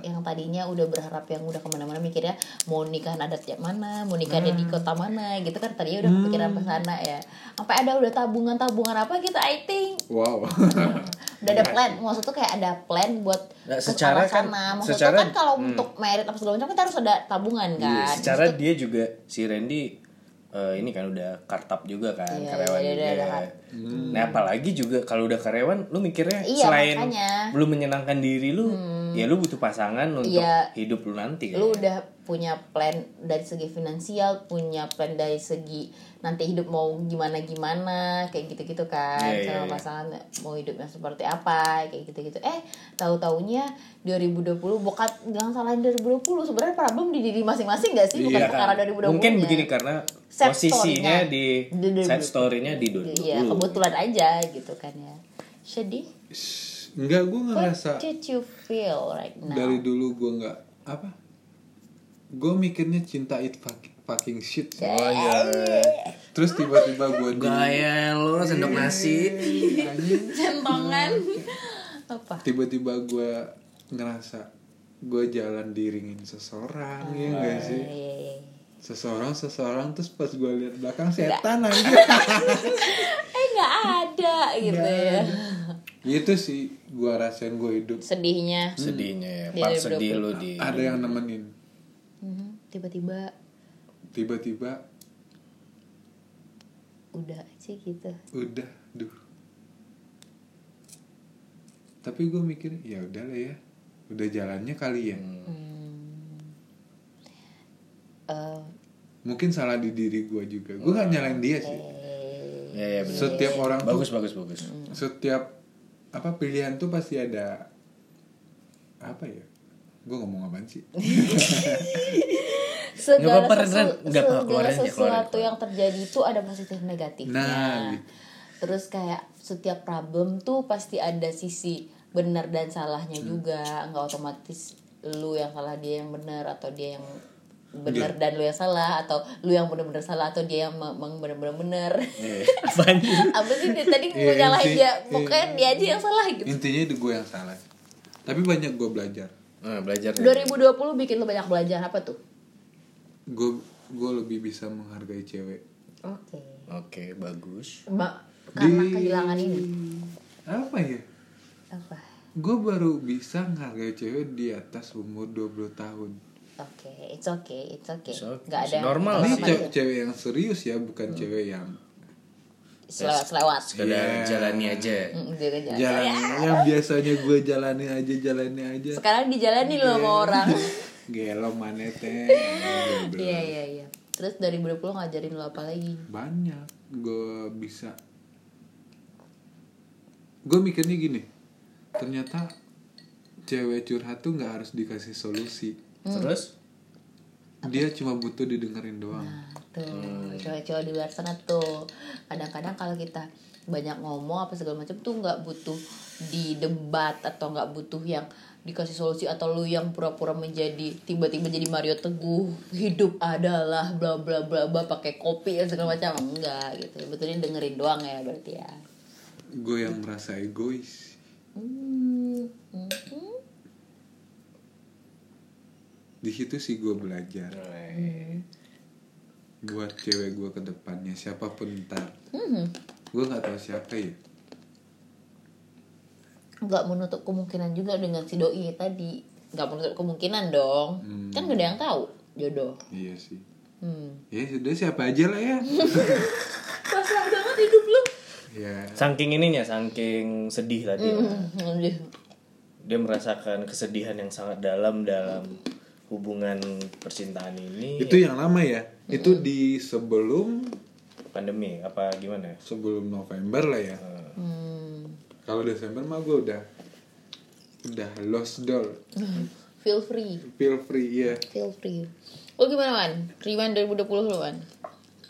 Speaker 1: yang tadinya udah berharap yang udah ke mana-mana mikirnya mau nikahan adat yang mana, mau nikahannya di kota mana? Gitu kan tadinya udah kepikiran ke sana ya. Sampai ada udah tabungan-tabungan apa gitu I think.
Speaker 3: Wow.
Speaker 1: udah ada plan. Maksud tuh kayak ada plan buat
Speaker 2: Nah,
Speaker 1: ke
Speaker 2: secara kan-
Speaker 1: sana. maksud
Speaker 2: secara-
Speaker 1: tuh kan kalau untuk merit apa segala macam kita harus ada tabungan
Speaker 2: iya,
Speaker 1: kan.
Speaker 2: secara dia juga si Randy eh, ini kan udah kartap juga kan,
Speaker 1: Iya,
Speaker 2: karyawan
Speaker 1: iya,
Speaker 2: juga.
Speaker 1: iya, iya.
Speaker 2: Nah, apalagi juga kalau udah karyawan, lu mikirnya
Speaker 1: Iya,
Speaker 2: selain
Speaker 1: makanya.
Speaker 2: belum menyenangkan diri lu, ya lu butuh pasangan untuk
Speaker 1: Iya.
Speaker 2: hidup lu nanti.
Speaker 1: lu
Speaker 2: kan.
Speaker 1: udah punya plan dari segi finansial punya plan dari segi nanti hidup mau gimana gimana kayak gitu gitu kan
Speaker 2: Iya, iya,
Speaker 1: sama
Speaker 2: iya.
Speaker 1: pasangan mau hidupnya seperti apa kayak gitu gitu eh tahu taunya 2020 bukan jangan salahin 2020 sebenarnya problem di diri masing-masing gak sih bukan
Speaker 2: Iya,
Speaker 1: perkara
Speaker 2: kan.
Speaker 1: 2020
Speaker 2: Mungkin begini karena
Speaker 1: Sad
Speaker 2: posisinya di
Speaker 1: Di 2020.
Speaker 2: side story-nya di 2020.
Speaker 1: iya kebetulan aja gitu kan ya sedih
Speaker 3: Enggak, gue
Speaker 1: what
Speaker 3: ngerasa
Speaker 1: did you feel right now
Speaker 3: dari dulu gue nggak apa. Gue mikirnya cinta it fuck- fucking shit sih.
Speaker 2: Oh iya.
Speaker 3: Terus tiba-tiba gue di
Speaker 2: Gaya lo sendok nasi.
Speaker 3: anjing.
Speaker 1: centongan apa
Speaker 3: tiba-tiba gue ngerasa gue jalan diringin seseorang ya enggak sih
Speaker 1: Iya, iya, iya.
Speaker 3: seseorang seseorang terus pas gue lihat belakang setan aja
Speaker 1: eh nggak ada gitu ya
Speaker 3: itu sih gue rasain gue hidup
Speaker 1: sedihnya
Speaker 2: Sedihnya ya, part
Speaker 1: 2020.
Speaker 2: sedih lu di.
Speaker 3: ada yang nemenin
Speaker 1: tiba-tiba
Speaker 3: tiba-tiba
Speaker 1: udah aja gitu.
Speaker 3: Udah duh. Tapi gue mikir ya udahlah ya udah jalannya kali ya.
Speaker 1: Eh,
Speaker 3: mungkin salah di diri gue juga. Gue gak nyalain dia sih.
Speaker 2: Ya ya benar.
Speaker 3: setiap orang tuh
Speaker 2: Bagus bagus bagus.
Speaker 3: setiap apa pilihan tuh pasti ada apa ya gue ngomong apaan sih?
Speaker 1: Segala,
Speaker 2: apa-apa,
Speaker 1: sesu- segala
Speaker 2: keluarin
Speaker 1: sesuatu
Speaker 2: keluarin.
Speaker 1: yang terjadi itu ada positif negatifnya.
Speaker 3: Nah, gitu.
Speaker 1: terus kayak setiap problem tuh pasti ada sisi benar dan salahnya juga. Nggak otomatis lu yang salah dia yang benar atau dia yang benar dan lu yang salah atau lu yang benar-benar salah atau dia yang memang benar-benar benar.
Speaker 2: Sih?
Speaker 1: apa sih? Dia tadi mau
Speaker 3: Iya,
Speaker 1: nyalahin dia pokoknya dia aja yang salah gitu.
Speaker 3: intinya itu gue yang salah. Tapi banyak gue belajar
Speaker 2: Nah, belajar. deh.
Speaker 1: 2020 bikin lu banyak belajar apa tuh
Speaker 3: gue gue lebih bisa menghargai cewek
Speaker 1: oke
Speaker 2: Oke, bagus.
Speaker 1: Mbak karena
Speaker 3: Di-
Speaker 1: kehilangan ini
Speaker 3: apa ya
Speaker 1: apa
Speaker 3: gue baru bisa menghargai cewek di atas umur 20 tahun
Speaker 1: Oke, it's okay, it's okay.
Speaker 2: It's okay.
Speaker 1: Nggak ada
Speaker 2: Normal
Speaker 3: ini cewek, cewek yang serius ya bukan cewek yang
Speaker 1: Selewat, selewat.
Speaker 2: Sekedar
Speaker 3: Iya.
Speaker 2: jalani aja.
Speaker 1: Mm, dia jalan.
Speaker 3: jalan yang biasanya gue jalani aja jalani aja
Speaker 1: Sekarang dijalani loh sama orang.
Speaker 3: gelo manete
Speaker 1: Iya, iya, iya. Terus dari 2020 ngajarin lo apa lagi?
Speaker 3: banyak gue bisa gue mikirnya gini ternyata cewek curhat tuh nggak harus dikasih solusi
Speaker 2: Terus
Speaker 3: dia cuma butuh didengerin doang.
Speaker 1: Nah, tuh, cewek-cewek di luar sana tuh. Kadang-kadang kalau kita banyak ngomong apa segala macam tuh nggak butuh di debat atau nggak butuh yang dikasih solusi atau lu yang pura-pura menjadi tiba-tiba jadi Mario Teguh hidup adalah bla bla bla bla pakai kopi dan segala macam. Enggak gitu. Betulnya dengerin doang ya berarti ya.
Speaker 3: Gue yang merasa egois.
Speaker 1: Hmm, hmm, hmm.
Speaker 3: Di situ sih gue belajar. Buat cewek gue ke depannya siapa pun ntar.
Speaker 1: Hmm.
Speaker 3: gue nggak tahu siapa ya.
Speaker 1: Nggak menutup kemungkinan juga dengan si doi tadi. Nggak menutup kemungkinan dong.
Speaker 3: Hmm.
Speaker 1: kan gak ada yang tahu jodoh.
Speaker 3: Iya sih.
Speaker 1: Hmm.
Speaker 3: ya sudah siapa aja lah ya.
Speaker 1: Pasrah banget hidup lu.
Speaker 3: Ya.
Speaker 2: Saking ininya, saking sedih tadi.
Speaker 1: Hmm.
Speaker 2: Dia merasakan kesedihan yang sangat dalam dalam hubungan percintaan ini.
Speaker 3: itu yang lama ya itu di sebelum
Speaker 2: pandemi apa gimana?
Speaker 3: sebelum November lah ya
Speaker 1: Hmm.
Speaker 3: kalau Desember mah gue udah udah lost door
Speaker 1: Feel free,
Speaker 3: feel free ya
Speaker 1: feel free. Lo gimana man? Rewind 2020 lo man?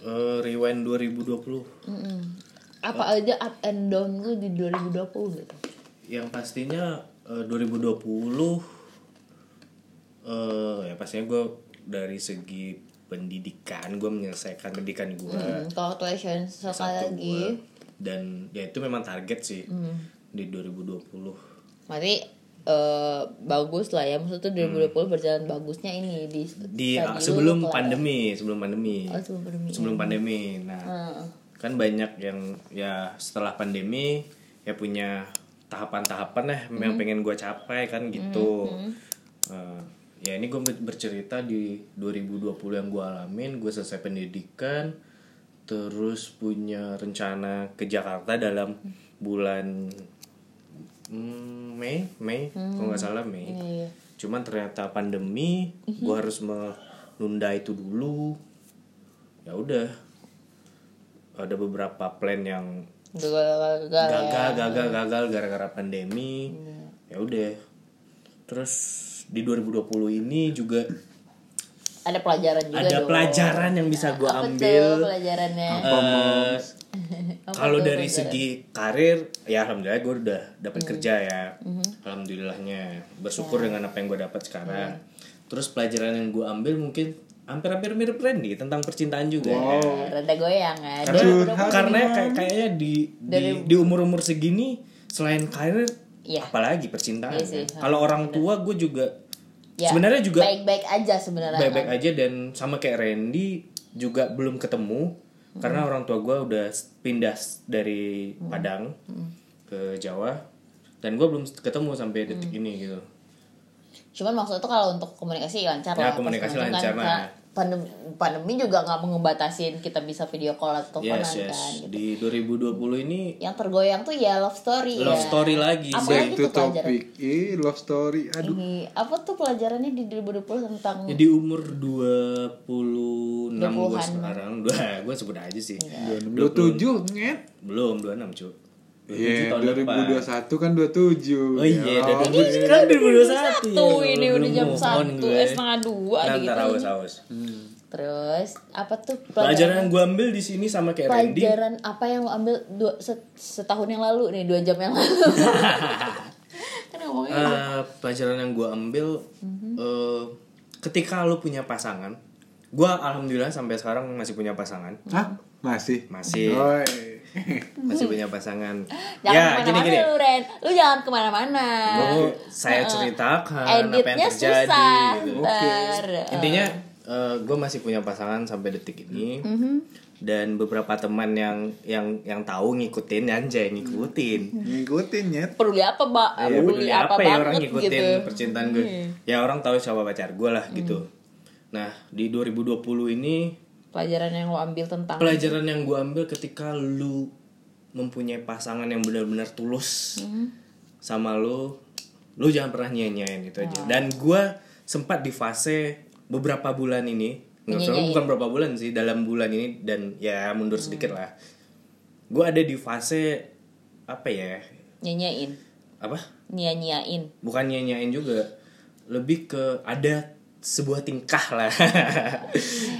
Speaker 2: Eh, rewind 2020
Speaker 1: Mm-mm. Apa aja up and down lu di 2020 gitu?
Speaker 2: yang pastinya eh, 2020 eh ya pastinya gue dari segi pendidikan gue menyelesaikan pendidikan gue
Speaker 1: Hmm, congratulations sekali lagi.
Speaker 2: gua. dan ya itu memang target sih di 2020
Speaker 1: Berarti eh, bagus lah ya. Maksudnya tuh 2020 berjalan bagusnya ini di
Speaker 2: di ah,
Speaker 1: lu
Speaker 2: sebelum
Speaker 1: kelar.
Speaker 2: pandemi sebelum pandemi
Speaker 1: Oh, sebelum pandemi.
Speaker 2: sebelum pandemi nah
Speaker 1: Heeh.
Speaker 2: kan banyak yang ya setelah pandemi ya punya tahapan-tahapan lah yang pengen gue capai kan gitu Eh, ya ini gue bercerita di 2020 yang gue alamin gue selesai pendidikan terus punya rencana ke Jakarta dalam bulan hmm, Mei Mei kalau nggak salah Mei.
Speaker 1: Iya, iya.
Speaker 2: cuman ternyata pandemi gue harus menunda itu dulu. Ya udah ada beberapa plan yang
Speaker 1: Gagal, ya.
Speaker 2: gagal gagal gagal gara-gara pandemi. Ya udah terus di 2020 ini juga
Speaker 1: Ada pelajaran juga
Speaker 2: ada
Speaker 1: dong.
Speaker 2: pelajaran yang bisa gue ambil
Speaker 1: tuh pelajarannya?
Speaker 2: Eh,
Speaker 1: Apa
Speaker 2: kalau
Speaker 1: tuh
Speaker 2: dari
Speaker 1: pelajaran?
Speaker 2: segi karir ya alhamdulillah gue udah dapat
Speaker 1: Hmm.
Speaker 2: kerja ya alhamdulillahnya bersyukur dengan apa yang gue dapat sekarang terus pelajaran yang gue ambil mungkin hampir-hampir mirip Randy tentang percintaan juga ya.
Speaker 1: Eh, Rada goyang kan.
Speaker 2: karena karena kayak kayaknya di di, di umur umur segini selain karir
Speaker 1: Iya.
Speaker 2: apalagi percintaan
Speaker 1: sih,
Speaker 2: kan. kalau orang tua gue juga
Speaker 1: Ya,
Speaker 2: sebenarnya juga
Speaker 1: baik-baik aja sebenarnya.
Speaker 2: baik-baik aja dan sama kayak Randy juga belum ketemu karena orang tua gue udah pindah dari Padang ke Jawa dan gue belum ketemu sampai detik ini gitu
Speaker 1: Cuman maksudnya tuh kalau untuk komunikasi lancar
Speaker 2: Ya,
Speaker 1: lah.
Speaker 2: komunikasi
Speaker 1: Pas
Speaker 2: lancar,
Speaker 1: kan,
Speaker 2: nah.
Speaker 1: Pandemi, pandemi juga nggak mengebatasin kita bisa video call atau teleponan
Speaker 2: yes yes
Speaker 1: kan. Gitu.
Speaker 2: di 2020 ini
Speaker 1: Yang tergoyang tuh ya love story
Speaker 2: love
Speaker 1: ya.
Speaker 2: story lagi
Speaker 1: Apa
Speaker 2: sih
Speaker 1: lagi
Speaker 3: itu
Speaker 1: tuh
Speaker 3: topik. Ih love story. Aduh.
Speaker 1: Ini apa tuh pelajarannya di 2020 tentang
Speaker 2: jadi umur 26 gue
Speaker 1: 20-an.
Speaker 2: sekarang dua gue sebut aja sih.
Speaker 3: Dua tujuh nget.
Speaker 2: Belum 26 cuy 27
Speaker 3: Iya,
Speaker 2: depan
Speaker 3: 2021 kan 27
Speaker 2: Oh iya,
Speaker 3: Ya,
Speaker 2: dari
Speaker 3: ampun.
Speaker 2: kan 2021
Speaker 1: Tuh
Speaker 2: ya.
Speaker 1: ini udah jam
Speaker 2: move on
Speaker 1: satu,
Speaker 2: gue.
Speaker 1: eh setengah dua
Speaker 2: Nah,
Speaker 1: gitu.
Speaker 2: ntar awas awas.
Speaker 1: Terus apa tuh
Speaker 2: Pelajaran yang gue ambil di sini sama kayak Randy.
Speaker 1: pelajaran apa yang lo ambil dua, set- setahun yang lalu nih dua jam yang lalu kan ngomongnya
Speaker 2: Eh, pelajaran yang gue ambil
Speaker 1: Mhm.
Speaker 2: eh, ketika lo punya pasangan, gue alhamdulillah sampai sekarang masih punya pasangan,
Speaker 3: Hah? Masih?
Speaker 2: Masih.
Speaker 3: Oi.
Speaker 2: masih punya pasangan.
Speaker 1: jangan
Speaker 2: ya gini
Speaker 1: ke mana-mana
Speaker 2: gini.
Speaker 1: lu Ren lu jangan ke mana-mana
Speaker 2: Gue saya ceritakan apa yang
Speaker 1: editnya
Speaker 2: terjadi.
Speaker 1: susah
Speaker 2: gitu.
Speaker 1: ntar
Speaker 2: Intinya gue masih punya pasangan sampai detik ini.
Speaker 1: Mhm.
Speaker 2: Dan beberapa teman yang yang yang tahu ngikutin anjay ngikutin.
Speaker 3: Ngikutin nyet.
Speaker 1: peduli apa mbak
Speaker 2: Ya, peduli apa, ya orang ngikutin
Speaker 1: gitu.
Speaker 2: percintaan gue. Ya orang tahu siapa pacar gue lah gitu. Nah, di 2020 ini
Speaker 1: pelajaran yang lo ambil tentang
Speaker 2: pelajaran yang gue ambil ketika lu mempunyai pasangan yang benar-benar tulus sama lu, lu jangan pernah nyanyain itu aja. Dan gue sempat di fase beberapa bulan ini, nggak usah bukan beberapa bulan sih, dalam bulan ini dan ya mundur sedikit lah. Gue ada di fase apa ya?
Speaker 1: nyanyain
Speaker 2: Apa?
Speaker 1: nyanyain
Speaker 2: bukan nyanyain juga lebih ke ada sebuah tingkah lah.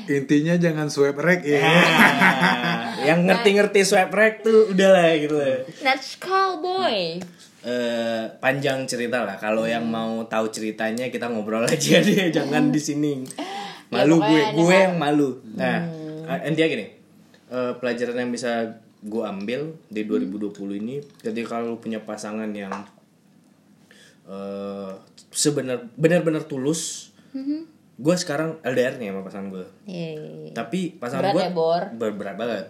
Speaker 3: Intinya jangan swipe rek ya.
Speaker 2: Ah, yang ngerti-ngerti swipe right tuh udah lah gitu. Lah
Speaker 1: Let's call boy.
Speaker 2: Eh, panjang cerita lah. Kalau yang mau tahu ceritanya kita ngobrol aja deh. Jangan di sini. Malu
Speaker 1: Ya,
Speaker 2: gue gue yang malu. Nah eh, intinya gini. Eh, pelajaran yang bisa gue ambil di 2020 ini ketika lu punya pasangan yang eh sebenar benar-benar tulus gue sekarang LDR nih sama pasangan gue
Speaker 1: Yeay.
Speaker 2: tapi pasangan
Speaker 1: Berat
Speaker 2: gue
Speaker 1: ya, Bor?
Speaker 2: ber- berat banget.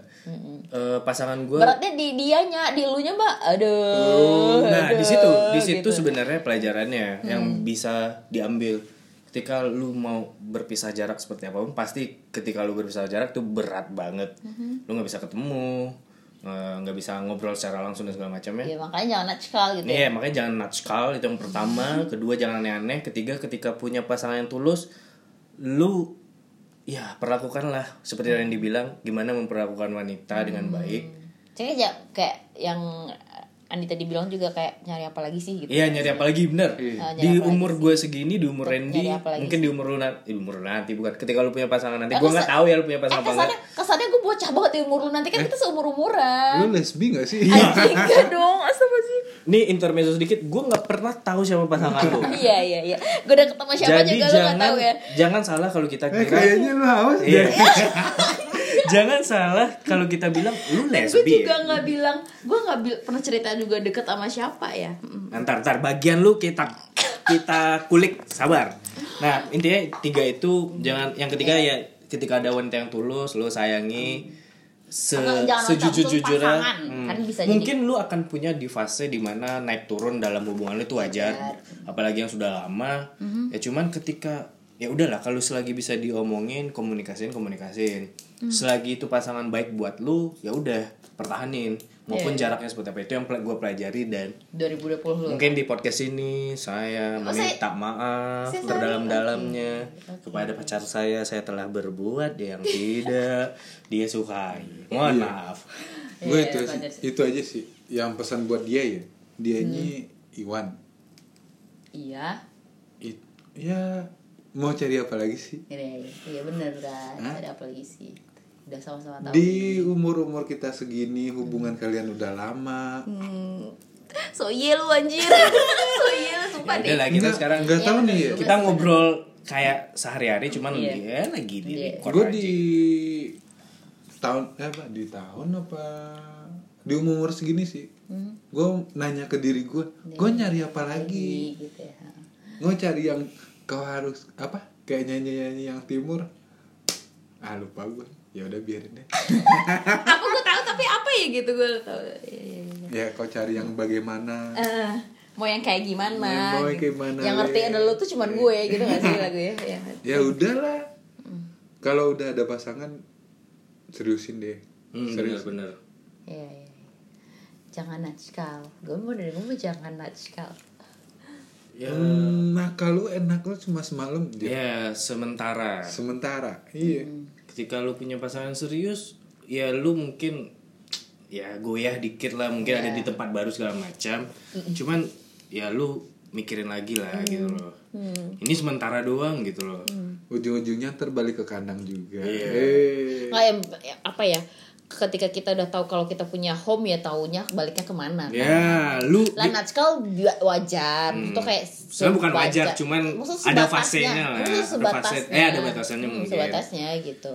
Speaker 2: Eh, pasangan gue
Speaker 1: beratnya di dianya di elunya mbak? Aduh
Speaker 2: nah di situ di situ
Speaker 1: gitu.
Speaker 2: sebenarnya pelajarannya yang bisa diambil. Ketika lu mau berpisah jarak seperti apa pun pasti ketika lu berpisah jarak tuh berat banget. Lu nggak bisa ketemu eh, nggak bisa ngobrol secara langsung dan segala macamnya
Speaker 1: ya. Makanya jangan natskal gitu ya.
Speaker 2: Iya, makanya jangan natskal itu yang pertama, kedua jangan aneh-aneh, ketiga ketika punya pasangan yang tulus, lu ya perlakukanlah. Seperti yang dibilang gimana memperlakukan wanita dengan baik.
Speaker 1: Aja kayak yang Andi tadi bilang juga kayak nyari apa lagi sih gitu.
Speaker 2: Iya nyari apa lagi bener
Speaker 1: Ah, nyari
Speaker 2: Di
Speaker 1: apa
Speaker 2: umur gue segini Di umur Randy
Speaker 1: apa
Speaker 2: Mungkin di umur lu nanti Di umur lu nanti Bukan ketika lu punya pasangan nanti
Speaker 1: Eh,
Speaker 2: Gue gak tahu ya lu punya
Speaker 1: Eh,
Speaker 2: pasangan apa
Speaker 1: kesannya,
Speaker 2: enggak
Speaker 1: kesannya gue bocah banget di umur lu nanti kan kita seumur umuran.
Speaker 3: Lu lesbi gak sih?
Speaker 1: Anjing enggak dong, astagfirullahaladzim.
Speaker 2: Nih intermezzo sedikit Gue gak pernah tahu siapa pasangan lu
Speaker 1: Iya iya iya. Gue udah ketemu siapa
Speaker 2: Jadi
Speaker 1: juga lu gak
Speaker 2: jangan
Speaker 1: tahu ya.
Speaker 2: Jangan salah kalau kita
Speaker 3: Eh,
Speaker 2: kira
Speaker 3: kayaknya lu haus
Speaker 2: Iya. Jangan salah kalau kita bilang lu
Speaker 1: Gue
Speaker 2: lesbi.
Speaker 1: juga
Speaker 2: ya.
Speaker 1: nggak bilang, gue nggak bil- pernah cerita juga deket sama siapa ya. Mm.
Speaker 2: Ntar ntar bagian lu kita kita kulik sabar. Nah intinya tiga itu jangan yang ketiga ya ketika ada wanita yang tulus lu sayangi se
Speaker 1: Jangan- jangan
Speaker 2: sejujur jujurnya
Speaker 1: pasangan. Kan bisa jadi-
Speaker 2: mungkin lu akan punya di fase di mana naik turun dalam hubungan lu itu wajar apalagi yang sudah lama
Speaker 1: Mhm.
Speaker 2: ya cuman ketika ya udahlah kalau selagi bisa diomongin komunikasin komunikasin
Speaker 1: Mhm.
Speaker 2: selagi itu pasangan baik buat lu ya udah pertahanin maupun
Speaker 1: Iya,
Speaker 2: jaraknya seperti apa itu yang gue pelajari dan
Speaker 1: 2020 lu.
Speaker 2: Mungkin di podcast ini saya
Speaker 1: Oh,
Speaker 2: meminta maaf
Speaker 1: saya
Speaker 2: terdalam-dalamnya kepada pacar saya saya telah berbuat yang tidak dia sukai. Mohon maaf.
Speaker 3: Gue
Speaker 1: Iya,
Speaker 3: itu
Speaker 1: bener
Speaker 3: sih, itu aja sih yang pesan buat dia ya. Dianya
Speaker 1: Hmm.
Speaker 3: Iwan.
Speaker 1: Iya.
Speaker 3: It, ya mau cari apa lagi sih?
Speaker 1: Iya, iya bener kan.
Speaker 3: Hah?
Speaker 1: Ada apa lagi sih? Udah sama-sama tahu.
Speaker 3: Di umur-umur kita segini hubungan kalian udah lama.
Speaker 1: Hmm. So iya lu anjir. so iya lu sumpah
Speaker 2: Ya
Speaker 1: deh.
Speaker 2: udah lah kita sekarang
Speaker 3: nggak tahu
Speaker 1: Iya,
Speaker 3: nih ya.
Speaker 2: kita ngobrol kayak sehari-hari cuman
Speaker 1: Iya.
Speaker 2: ya lagi di
Speaker 1: Iya.
Speaker 2: record
Speaker 3: Gue di tahun eh, apa di tahun apa di umur umur segini sih.
Speaker 1: Hmm.
Speaker 3: Gue nanya ke diri gue, gue nyari apa lagi?
Speaker 1: Lagi gitu ya.
Speaker 3: Gue cari yang kau harus apa? Kayak nyanyi-nyanyi yang timur. Ah lupa gue. Ya udah biarin deh.
Speaker 1: Apa gue tahu tapi apa ya gitu gue tahu. Iya, iya, iya.
Speaker 3: ya kau cari yang bagaimana?
Speaker 1: Eh, mau yang kayak gimana?
Speaker 3: Ya, mau yang kayak gimana,
Speaker 1: Yang ngerti ada lu tuh cuman gue gitu gak sih lagu ya? Ya.
Speaker 3: Ya udahlah. Kalau udah ada pasangan seriusin deh.
Speaker 2: Hmm,
Speaker 3: Serius.
Speaker 2: bener-bener.
Speaker 1: Iya, iya. Jangan natskal. Gue mau dari gue mau jangan natskal.
Speaker 2: Ya,
Speaker 3: Hmm, nah kalau enak lu cuma semalam dia.
Speaker 2: ya sementara
Speaker 3: Sementara, iya.
Speaker 2: ketika lu punya pasangan serius ya lu mungkin ya goyah dikit lah mungkin ada di tempat baru segala macam cuman ya lu mikirin lagi lah gitu loh ini sementara doang gitu loh
Speaker 3: Ujung-ujungnya terbalik ke kandang juga.
Speaker 2: Iya.
Speaker 3: Eh.
Speaker 1: Nggak ya, ya, apa ya? Ketika kita udah tahu kalau kita punya home ya taunya baliknya ke mana? kan?
Speaker 2: ya lu
Speaker 1: Lah natskal juga wajar. Itu kayak
Speaker 2: Sebenarnya bukan wajar, cuman ada fasenya lah. Ada
Speaker 1: sebatasnya.
Speaker 2: fase- eh, ada batasannya
Speaker 1: Hmm,
Speaker 2: mungkin.
Speaker 1: Sebatasnya gitu.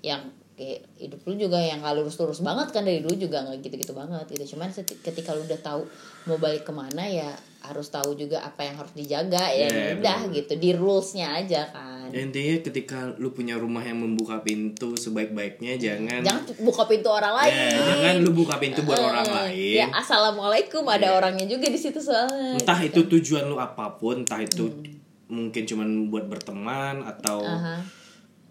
Speaker 1: Yang kayak hidup lu juga yang gak lurus-lurus banget kan dari dulu juga nggak gitu-gitu banget gitu. Cuman ketika lu udah tahu mau balik ke mana ya harus tahu juga apa yang harus dijaga ya
Speaker 2: Iya,
Speaker 1: udah
Speaker 2: betul.
Speaker 1: gitu di rulesnya aja kan.
Speaker 2: Ya, intinya ketika lu punya rumah yang membuka pintu sebaik-baiknya jangan
Speaker 1: Jangan buka pintu orang lain.
Speaker 2: ya, jangan lu buka pintu buat orang
Speaker 1: Eh,
Speaker 2: lain
Speaker 1: Ya assalamualaikum ada
Speaker 2: Iya.
Speaker 1: orangnya juga di situ soalnya.
Speaker 2: entah itu tujuan lu apa pun entah itu mungkin cuman buat berteman atau
Speaker 1: Hmm. Aha.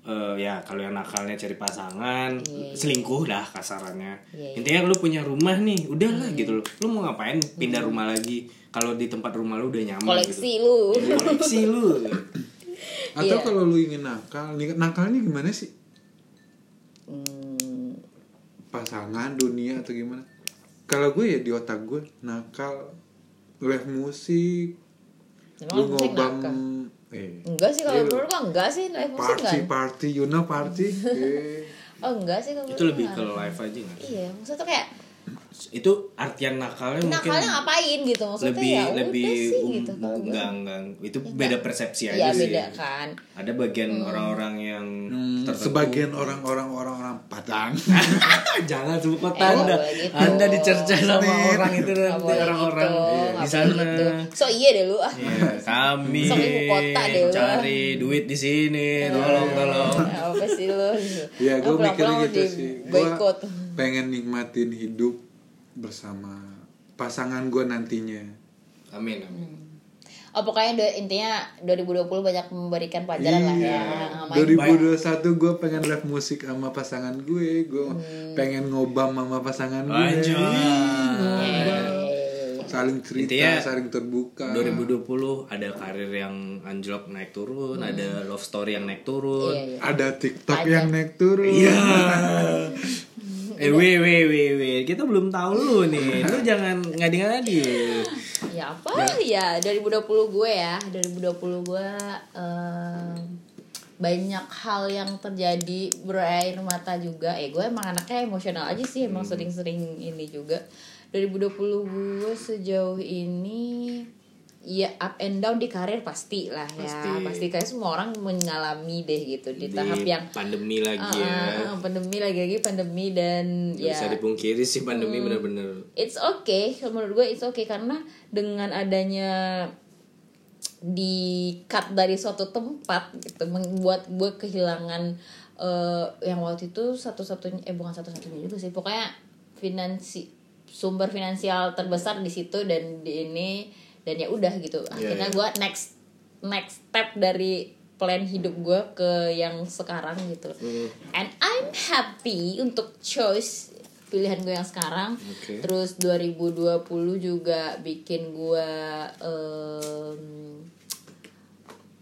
Speaker 2: Eh, ya kalau yang nakalnya cari pasangan
Speaker 1: Iya, iya.
Speaker 2: selingkuh dah kasarannya
Speaker 1: Iya, iya.
Speaker 2: intinya lu punya rumah nih udahlah gitu loh lu mau ngapain pindah rumah lagi kalau di tempat rumah lu udah nyaman
Speaker 1: Koleksi
Speaker 2: gitu.
Speaker 1: lu.
Speaker 2: koleksi lu
Speaker 3: Atau
Speaker 1: Iya.
Speaker 3: kalau lu ingin nakal, nih- nakalnya gimana sih?
Speaker 1: Hmm,
Speaker 3: Pasangan, dunia atau gimana? Kalau gue ya di otak gue nakal, live musik,
Speaker 1: Emang
Speaker 3: lu ngobam,
Speaker 1: nakal?
Speaker 3: Eh,
Speaker 1: Enggak sih kalau
Speaker 3: Iya,
Speaker 1: menurut gua enggak sih live musik
Speaker 3: party
Speaker 1: enggak.
Speaker 3: party, you know party, eh.
Speaker 1: Oh enggak sih kalau
Speaker 2: itu lebih ke live aja?
Speaker 1: Iya, maksudnya tuh kayak
Speaker 2: itu artian nakalnya mungkin
Speaker 1: nakalnya ngapain gitu maksudnya
Speaker 2: lebih
Speaker 1: ya
Speaker 2: lebih
Speaker 1: sih
Speaker 2: um,
Speaker 1: gitu
Speaker 2: enggak enggak itu beda persepsi aja
Speaker 1: Iya
Speaker 2: sih
Speaker 1: beda kan.
Speaker 2: ada bagian orang-orang yang
Speaker 3: Hmm,
Speaker 2: tertentu
Speaker 3: sebagian orang-orang orang-orang Padang.
Speaker 2: jangan sebut kota
Speaker 1: Eh,
Speaker 2: anda
Speaker 1: gitu.
Speaker 2: anda dicerca sama
Speaker 3: Nih.
Speaker 2: orang itu nanti orang-orang
Speaker 1: gitu,
Speaker 2: di sana
Speaker 1: gitu. So iya deh lu ah.
Speaker 2: Iya, kami
Speaker 1: Sok ibu kota deh lu.
Speaker 2: cari duit di sini tolong tolong
Speaker 1: Apa sih lu?
Speaker 3: ya gue mikir gitu sih. Gue pengen nikmatin hidup bersama pasangan gue nantinya.
Speaker 2: amin amin
Speaker 1: Oh pokoknya do- intinya 2020 banyak memberikan pelajaran lah ya.
Speaker 3: Iya.
Speaker 1: Main
Speaker 3: 2021 gue pengen live musik sama pasangan gue, gue
Speaker 1: Hmm.
Speaker 3: pengen ngobam sama pasangan gue.
Speaker 2: Anjay.
Speaker 1: Eh,
Speaker 3: saling cerita
Speaker 2: Intinya,
Speaker 3: saling terbuka
Speaker 2: 2020 ada karir yang anjlok naik turun, ada love story yang naik turun.
Speaker 1: Iya, iya.
Speaker 3: ada TikTok
Speaker 1: Pajak.
Speaker 3: yang naik turun
Speaker 2: Iya. eh, weh, weh, weh, weh. Kita belum tahu lu nih. Lu jangan ngadi-ngadi.
Speaker 1: Ya apa ya 2020 gue ya 2020 gue em, banyak hal yang terjadi berair mata juga eh gue emang anaknya emosional aja sih emang
Speaker 2: Hmm.
Speaker 1: sering-sering ini juga 2020 gue sejauh ini ya up and down di karir pasti lah ya.
Speaker 2: Pasti.
Speaker 1: pasti. Kayak semua orang mengalami deh gitu di, tahap yang
Speaker 2: pandemi lagi
Speaker 1: Ah,
Speaker 2: ya.
Speaker 1: ah, pandemi lagi-lagi pandemi dan
Speaker 2: Nggak
Speaker 1: ya.
Speaker 2: bisa dipungkiri sih pandemi bener-bener.
Speaker 1: It's okay menurut gue it's okay karena dengan adanya di cut dari suatu tempat gitu membuat gue kehilangan eh, yang waktu itu satu-satunya eh bukan satu-satunya juga sih. Pokoknya finansi sumber finansial terbesar di situ dan di ini dan ya udah gitu akhirnya
Speaker 2: iya.
Speaker 1: gue next next step dari plan hidup gue ke yang sekarang gitu
Speaker 2: Hmm.
Speaker 1: and I'm happy untuk choice pilihan gue yang sekarang
Speaker 2: Oke.
Speaker 1: terus 2020 juga bikin gue em,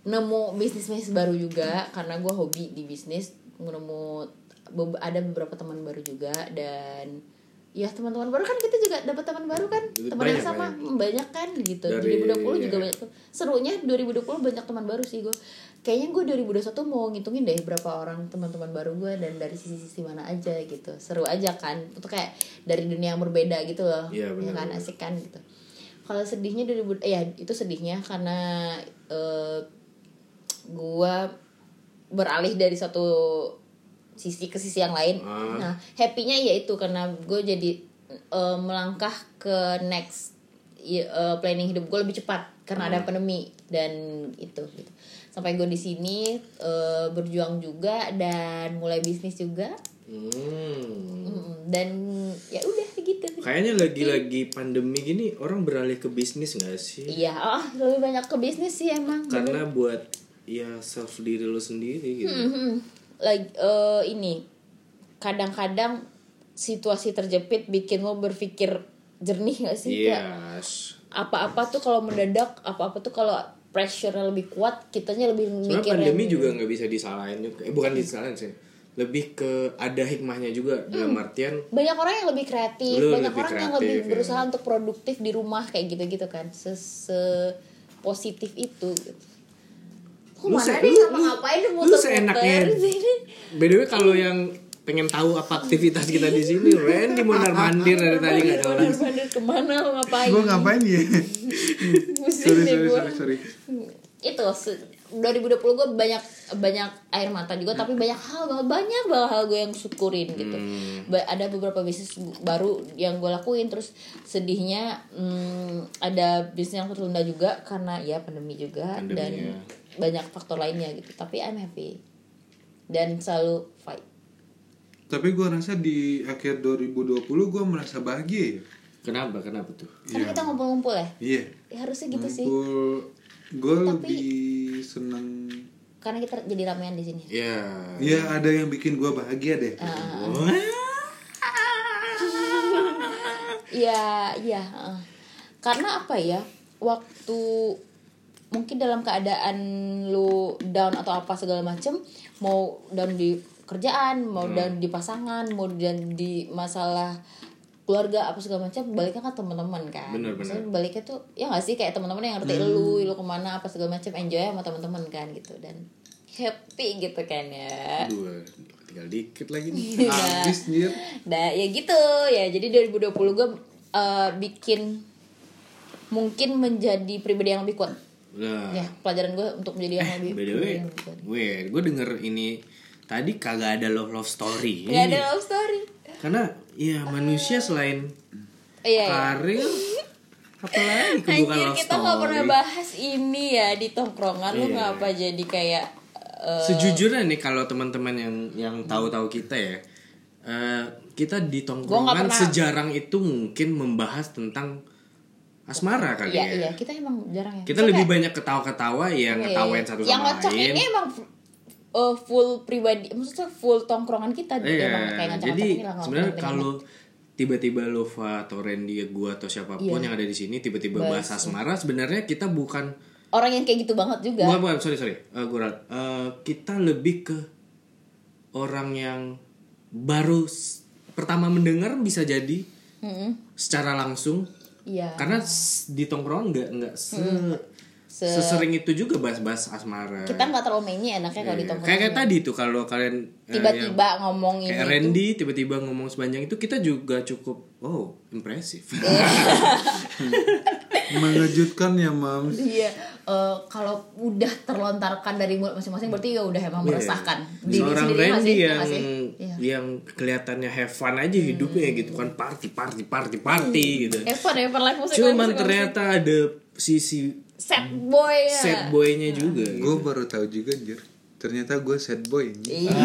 Speaker 1: nemu bisnis bisnis baru juga karena gue hobi di bisnis nemu ada beberapa teman baru juga dan ya teman-teman baru kan kita juga dapat teman baru kan. Teman yang sama
Speaker 2: banyak.
Speaker 1: banyak kan gitu.
Speaker 2: Dari-
Speaker 1: 2020 juga
Speaker 2: ya.
Speaker 1: banyak serunya 2020 banyak teman baru sih gue kayaknya gue 2021 mau ngitungin deh berapa orang teman-teman baru gue dan dari sisi-sisi mana aja gitu. Seru aja kan. Itu kayak dari dunia yang berbeda gitu loh.
Speaker 2: Iya,
Speaker 1: ya
Speaker 2: benar,
Speaker 1: kan asik kan gitu. Kalau sedihnya 2000 eh, ya itu sedihnya karena eh, gue beralih dari satu sisi ke sisi yang lain
Speaker 2: Ah.
Speaker 1: nah happynya ya itu karena gue jadi eh, melangkah ke next eh, planning hidup gue lebih cepat karena ada pandemi dan itu gitu sampai gue di sini eh, berjuang juga dan mulai bisnis juga
Speaker 2: Hmm.
Speaker 1: Mm, dan ya udah gitu
Speaker 2: Kayaknya lagi-lagi pandemi gini orang beralih ke bisnis gak sih?
Speaker 1: iya oh, lebih banyak ke bisnis sih emang
Speaker 2: Karena buat ya self diri lu sendiri gitu.
Speaker 1: Mhm. Like eh, ini kadang-kadang situasi terjepit bikin lo berpikir jernih gak sih
Speaker 2: Yes.
Speaker 1: apa-apa tuh kalau mendadak apa-apa tuh kalau pressure lebih kuat kitanya lebih mikir
Speaker 2: pandemi juga nggak bisa disalahin juga. Eh bukan disalahin sih. Lebih ke ada hikmahnya juga dalam artian
Speaker 1: banyak orang yang lebih kreatif
Speaker 2: Lu
Speaker 1: banyak
Speaker 2: lebih
Speaker 1: orang yang
Speaker 2: kreatif,
Speaker 1: lebih
Speaker 2: ya.
Speaker 1: berusaha untuk produktif di rumah kayak gitu-gitu kan se, se- positif itu gitu. Kok
Speaker 2: Lu
Speaker 1: mana
Speaker 2: se-
Speaker 1: nih
Speaker 2: lu-
Speaker 1: ngapa-ngapain
Speaker 2: lu-
Speaker 1: muter-muter
Speaker 2: seenaknya.
Speaker 1: sini?
Speaker 2: by the way kalau yang pengen tahu apa aktivitas kita di sini, Randy mondar mandir dari tadi nggak jelas.
Speaker 1: Bener-bener ke mana lo ngapain
Speaker 3: gue ngapain ya sorry sorry sorry sorry
Speaker 1: itu se- 2020 gue banyak banyak air mata juga tapi banyak hal banget banyak banget hal gue yang syukurin gitu
Speaker 2: Hmm.
Speaker 1: Ba- ada beberapa bisnis baru yang gue lakuin terus sedihnya hmm, ada bisnis yang tertunda juga karena ya pandemi juga
Speaker 2: Pandemi,
Speaker 1: dan
Speaker 2: ya.
Speaker 1: Banyak faktor lainnya gitu tapi I'm happy dan selalu fight
Speaker 3: tapi gue rasa di akhir 2020 gue merasa bahagia ya
Speaker 2: Kenapa? Kenapa tuh?
Speaker 1: karena kita ngumpul-ngumpul ya
Speaker 3: iya
Speaker 1: ya harusnya gitu sih
Speaker 3: Ngumpul, gue
Speaker 1: Tapi-
Speaker 3: lebih seneng
Speaker 1: karena kita jadi ramean di sini
Speaker 2: Ya.
Speaker 3: Iya ada yang bikin gue bahagia deh.
Speaker 2: Wah.
Speaker 1: Iya, iya. heeh. Karena apa ya? Waktu mungkin dalam keadaan lu down atau apa segala macem, mau down di kerjaan, mau down di pasangan, mau down di masalah keluarga apa segala macam baliknya kan teman-teman kan.
Speaker 2: Bener, bener.
Speaker 1: Maksudnya baliknya tuh ya gak sih? Kayak teman-teman yang ngerti lu lu ke mana apa segala macam enjoy sama teman-teman kan gitu. Dan happy gitu kan ya.
Speaker 2: Dua. Tinggal dikit lagi nih.
Speaker 3: Habis nih
Speaker 1: Nah ya gitu. Ya jadi 2020 gue eh, bikin mungkin menjadi pribadi yang lebih kuat
Speaker 2: Nah.
Speaker 1: ya pelajaran gue untuk menjadi yang lebih
Speaker 2: By the way,
Speaker 1: lebih kuat.
Speaker 2: gue gue denger ini tadi kagak ada love love story.
Speaker 1: Gak ada love story
Speaker 2: Karena ya manusia selain
Speaker 1: iya iya.
Speaker 2: karir apalagi kebukan
Speaker 1: Anjir
Speaker 2: love
Speaker 1: kita nggak
Speaker 2: story.
Speaker 1: pernah bahas ini ya di tongkrongan lu
Speaker 2: Iya.
Speaker 1: ngapa jadi kayak eh,
Speaker 2: Sejujurnya nih kalau teman-teman yang yang tahu-tahu kita ya, eh, kita di tongkrongan sejarang itu mungkin membahas tentang asmara kali
Speaker 1: iya
Speaker 2: ya.
Speaker 1: iya kita emang jarang ya
Speaker 2: Kita
Speaker 1: Maksudnya
Speaker 2: lebih
Speaker 1: kayak-
Speaker 2: banyak ketawa-ketawa ya
Speaker 1: Iya,
Speaker 2: ngetawain
Speaker 1: iya.
Speaker 2: satu
Speaker 1: yang
Speaker 2: sama
Speaker 1: ngocok
Speaker 2: lain.
Speaker 1: ini emang eh, full pribadi maksudnya full tongkrongan kita
Speaker 2: Iya,
Speaker 1: emang kayak
Speaker 2: jadi sebenarnya kalau tiba-tiba Lova atau Randy gue atau siapa pun yang ada di sini tiba-tiba bahas asmara sebenarnya kita bukan
Speaker 1: orang yang kayak gitu banget juga
Speaker 2: bukan bukan sorry sorry Eh, gua ralat. Eh, kita lebih ke orang yang baru pertama mendengar bisa jadi
Speaker 1: Mm-mm.
Speaker 2: secara langsung
Speaker 1: iya.
Speaker 2: Karena di tongkrongan nggak nggak se
Speaker 1: Se-
Speaker 2: sesering itu juga bahas-bahas asmara.
Speaker 1: Kita nggak terlalu mainnya enaknya kalau di
Speaker 2: Iya.
Speaker 1: tongkrongan.
Speaker 2: Kayak kayak tadi tuh kalau kalian eh,
Speaker 1: tiba-tiba
Speaker 2: yang-
Speaker 1: ngomongin
Speaker 2: kayak Randy tiba-tiba ngomong sepanjang itu kita juga cukup oh impresif
Speaker 3: mengejutkan ya mams
Speaker 1: Iya, eh, kalau udah terlontarkan dari mulut masing-masing berarti ya udah emang meresahkan diri
Speaker 2: Iya. seorang
Speaker 1: sendiri
Speaker 2: Randy
Speaker 1: sih? Iya
Speaker 2: yang
Speaker 1: nggak sih? Iya.
Speaker 2: yang kelihatannya have fun aja hidupnya gitu kan party party party party gitu
Speaker 1: Evan, Evan live musik
Speaker 2: cuman
Speaker 1: live musik,
Speaker 2: ternyata ada sisi
Speaker 1: sad boy
Speaker 2: sad boynya juga gitu.
Speaker 3: gue baru tahu juga anjir ternyata gue sad boy.
Speaker 1: Iya.